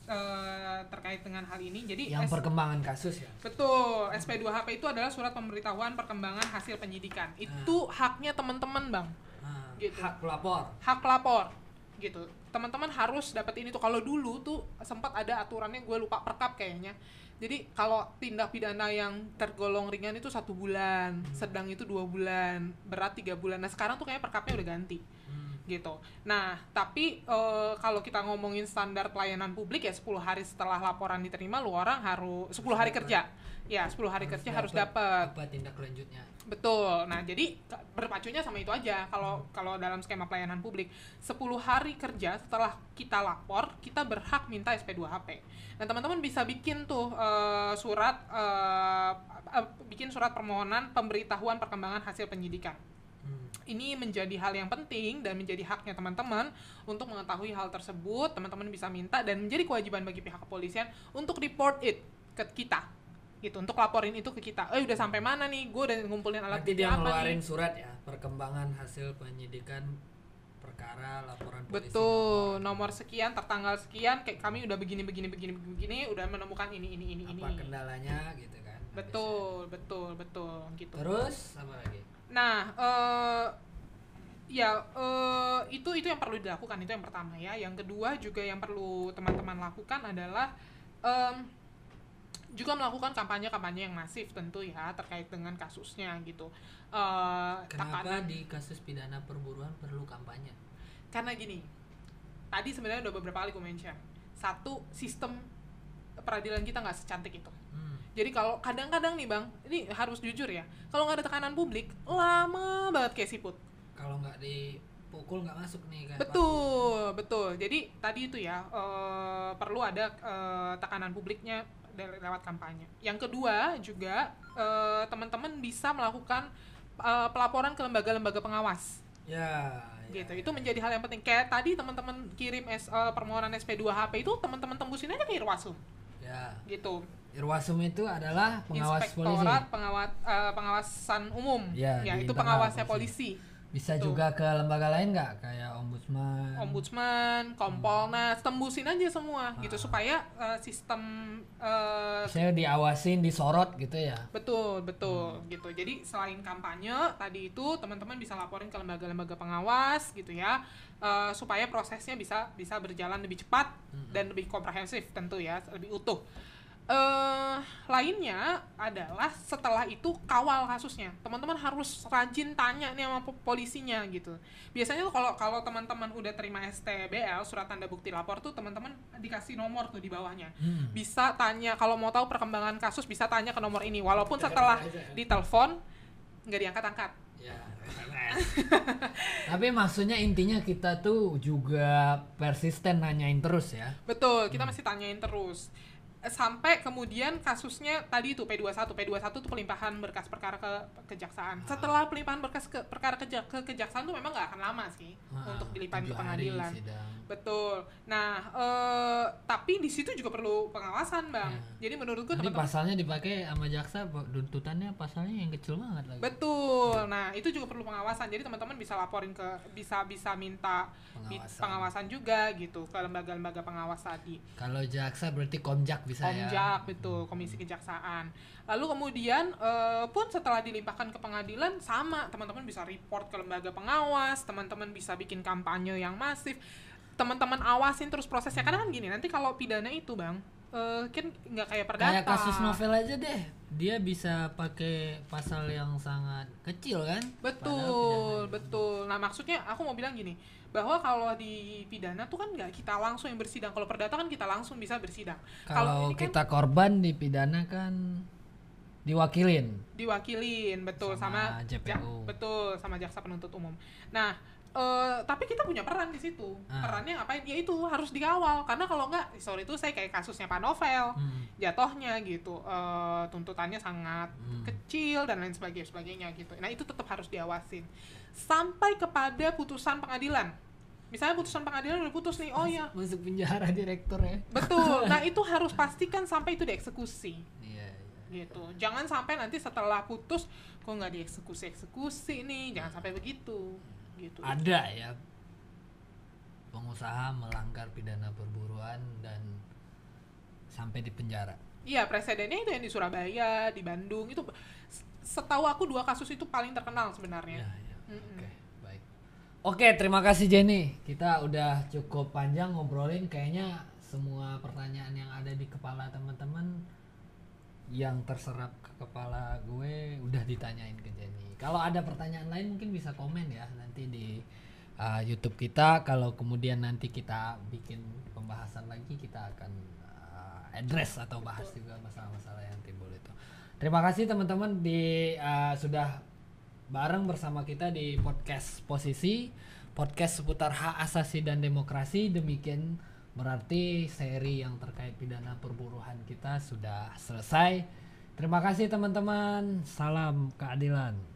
eh, terkait dengan hal ini. Jadi yang S- perkembangan kasus ya Betul, SP2HP itu adalah surat pemberitahuan perkembangan hasil penyidikan. Itu haknya teman-teman, Bang. Nah, Gitu. hak pelapor Hak pelapor. Gitu. Teman-teman harus dapat ini tuh. Kalau dulu tuh sempat ada aturannya gue lupa perkap kayaknya. Jadi kalau tindak pidana yang tergolong ringan itu satu bulan, sedang itu dua bulan, berat tiga bulan. Nah sekarang tuh kayaknya perkapnya udah ganti Hmm. Gitu. Nah, tapi eh, kalau kita ngomongin standar pelayanan publik ya 10 hari setelah laporan diterima lu orang harus 10 hari kerja. Ya, 10 hari kerja harus dapat. apa tindak lanjutnya Betul. Nah, jadi berpacunya sama itu aja kalau kalau dalam skema pelayanan publik 10 hari kerja setelah kita lapor, kita berhak minta SP2HP. Nah, teman-teman bisa bikin tuh eh, surat eh, bikin surat permohonan pemberitahuan perkembangan hasil penyidikan Hmm. Ini menjadi hal yang penting dan menjadi haknya teman-teman untuk mengetahui hal tersebut. Teman-teman bisa minta dan menjadi kewajiban bagi pihak kepolisian untuk report it ke kita. Gitu untuk laporin itu ke kita. Eh udah sampai mana nih? Gue udah ngumpulin alat nanti bukti dia apa ngeluarin nih surat ya perkembangan hasil penyidikan perkara laporan polisi. Betul. Nomor sekian tertanggal sekian kayak kami udah begini begini begini begini udah menemukan ini ini ini ini. apa kendalanya gitu kan? Betul betul betul gitu. Terus apa lagi Nah, eh ya eh, itu itu yang perlu dilakukan itu yang pertama ya. Yang kedua juga yang perlu teman-teman lakukan adalah em, juga melakukan kampanye-kampanye yang masif tentu ya terkait dengan kasusnya gitu. Eh, kenapa di kasus pidana perburuan perlu kampanye karena gini, tadi sebenarnya udah beberapa kali gue mention. Satu, sistem peradilan kita nggak secantik itu. Jadi kalau kadang-kadang nih bang, ini harus jujur ya, kalau nggak ada tekanan publik, lama banget kayak siput. kalau nggak dipukul nggak masuk nih kan Betul, betul. Jadi tadi itu ya eh, perlu ada eh, tekanan publiknya dari- lewat kampanye. Yang kedua juga eh, teman-teman bisa melakukan eh, pelaporan ke lembaga-lembaga pengawas. ya, ya Gitu. Itu menjadi hal yang penting. Kayak tadi teman-teman kirim S- eh, permohonan SP2HP itu teman-teman tembusin aja ke Irwasum. ya Gitu. Irwasum itu adalah pengawas polisi Inspektorat pengawat eh, pengawasan umum. Ya, ya di itu pengawasnya polisi. polisi. bisa Tuh. juga ke lembaga lain nggak kayak ombudsman Ombudsman, Kompolnas, tembusin aja semua gitu Ah. supaya eh, sistem eh, saya diawasin disorot gitu ya betul betul gitu. Jadi selain kampanye tadi itu teman-teman bisa laporin ke lembaga-lembaga pengawas gitu ya eh, supaya prosesnya bisa bisa berjalan lebih cepat dan lebih komprehensif tentu ya lebih utuh. Eh lainnya adalah setelah itu kawal kasusnya. Teman-teman harus rajin tanya nih sama po- polisinya gitu. Biasanya tuh kalau kalau teman-teman udah terima STBL surat tanda bukti lapor tuh teman-teman dikasih nomor tuh di bawahnya. Hmm. bisa tanya kalau mau tahu perkembangan kasus bisa tanya ke nomor ini. Walaupun setelah ditelepon nggak diangkat-angkat Ya, <laughs> tapi maksudnya intinya kita tuh juga persisten nanyain terus ya. Betul kita masih tanyain terus sampai kemudian kasusnya tadi itu P21 P21 itu pelimpahan berkas perkara ke kejaksaan Ah. setelah pelimpahan berkas ke perkara keja- ke kejaksaan itu memang nggak akan lama sih Ah, untuk dilimpahin ke pengadilan sidang. betul nah eh, tapi di situ juga perlu pengawasan bang Ya. jadi menurutku Nanti teman-teman pasalnya dipakai sama jaksa tuntutannya pasalnya yang kecil banget lagi. Betul. Nah, itu juga perlu pengawasan. Jadi teman-teman bisa laporin ke bisa bisa minta Pengawasan. pengawasan juga gitu ke lembaga-lembaga pengawas tadi. Kalau jaksa berarti komjak bisa ya. Komjak betul, Komisi Kejaksaan. Lalu kemudian eh, pun setelah dilimpahkan ke pengadilan sama, teman-teman bisa report ke lembaga pengawas, teman-teman bisa bikin kampanye yang masif. Teman-teman awasin terus prosesnya. Karena kan gini, nanti kalau pidana itu, Bang, eh, kan nggak kayak perdata. Kayak kasus novel aja deh. Dia bisa pakai pasal yang sangat kecil kan? Betul, betul. Nah, maksudnya aku mau bilang gini, bahwa kalau di pidana tuh kan nggak kita langsung yang bersidang. Kalau perdata kan kita langsung bisa bersidang. Kalau kan kita korban dipidana kan diwakilin. diwakilin, betul Sama sama, JPU. ja- betul sama jaksa penuntut umum. Nah, eh, tapi kita punya peran di situ. Ah. Perannya ngapain? Ya itu harus dikawal. Karena kalau nggak, sorry itu saya kayak kasusnya Pak Novel. Hmm. jatuhnya gitu eh, tuntutannya sangat Hmm. kecil dan lain sebagainya sebagainya gitu nah itu tetap harus diawasin sampai kepada putusan pengadilan misalnya putusan pengadilan udah putus nih oh ya Masuk penjara direktur ya. betul <laughs> nah itu harus pastikan sampai itu dieksekusi Iya, iya. gitu jangan sampai nanti setelah putus kok nggak dieksekusi eksekusi nih jangan sampai begitu gitu Ada ya pengusaha melanggar pidana perburuan dan sampai di penjara. Iya, presidennya itu yang di Surabaya, di Bandung itu setahu aku dua kasus itu paling terkenal sebenarnya. Ya, ya. Mm-mm. Oke, baik. Oke, terima kasih Jenny. Kita udah cukup panjang ngobrolin kayaknya semua pertanyaan yang ada di kepala teman-teman yang terserap ke kepala gue udah ditanyain ke Jenny. Kalau ada pertanyaan lain mungkin bisa komen ya nanti di uh, YouTube kita. Kalau kemudian nanti kita bikin pembahasan lagi kita akan uh, address atau bahas juga masalah-masalah yang timbul itu. Terima kasih teman-teman di uh, sudah bareng bersama kita di podcast posisi podcast seputar hak asasi dan demokrasi. Demikian berarti seri yang terkait pidana perburuhan kita sudah selesai. Terima kasih teman-teman. Salam keadilan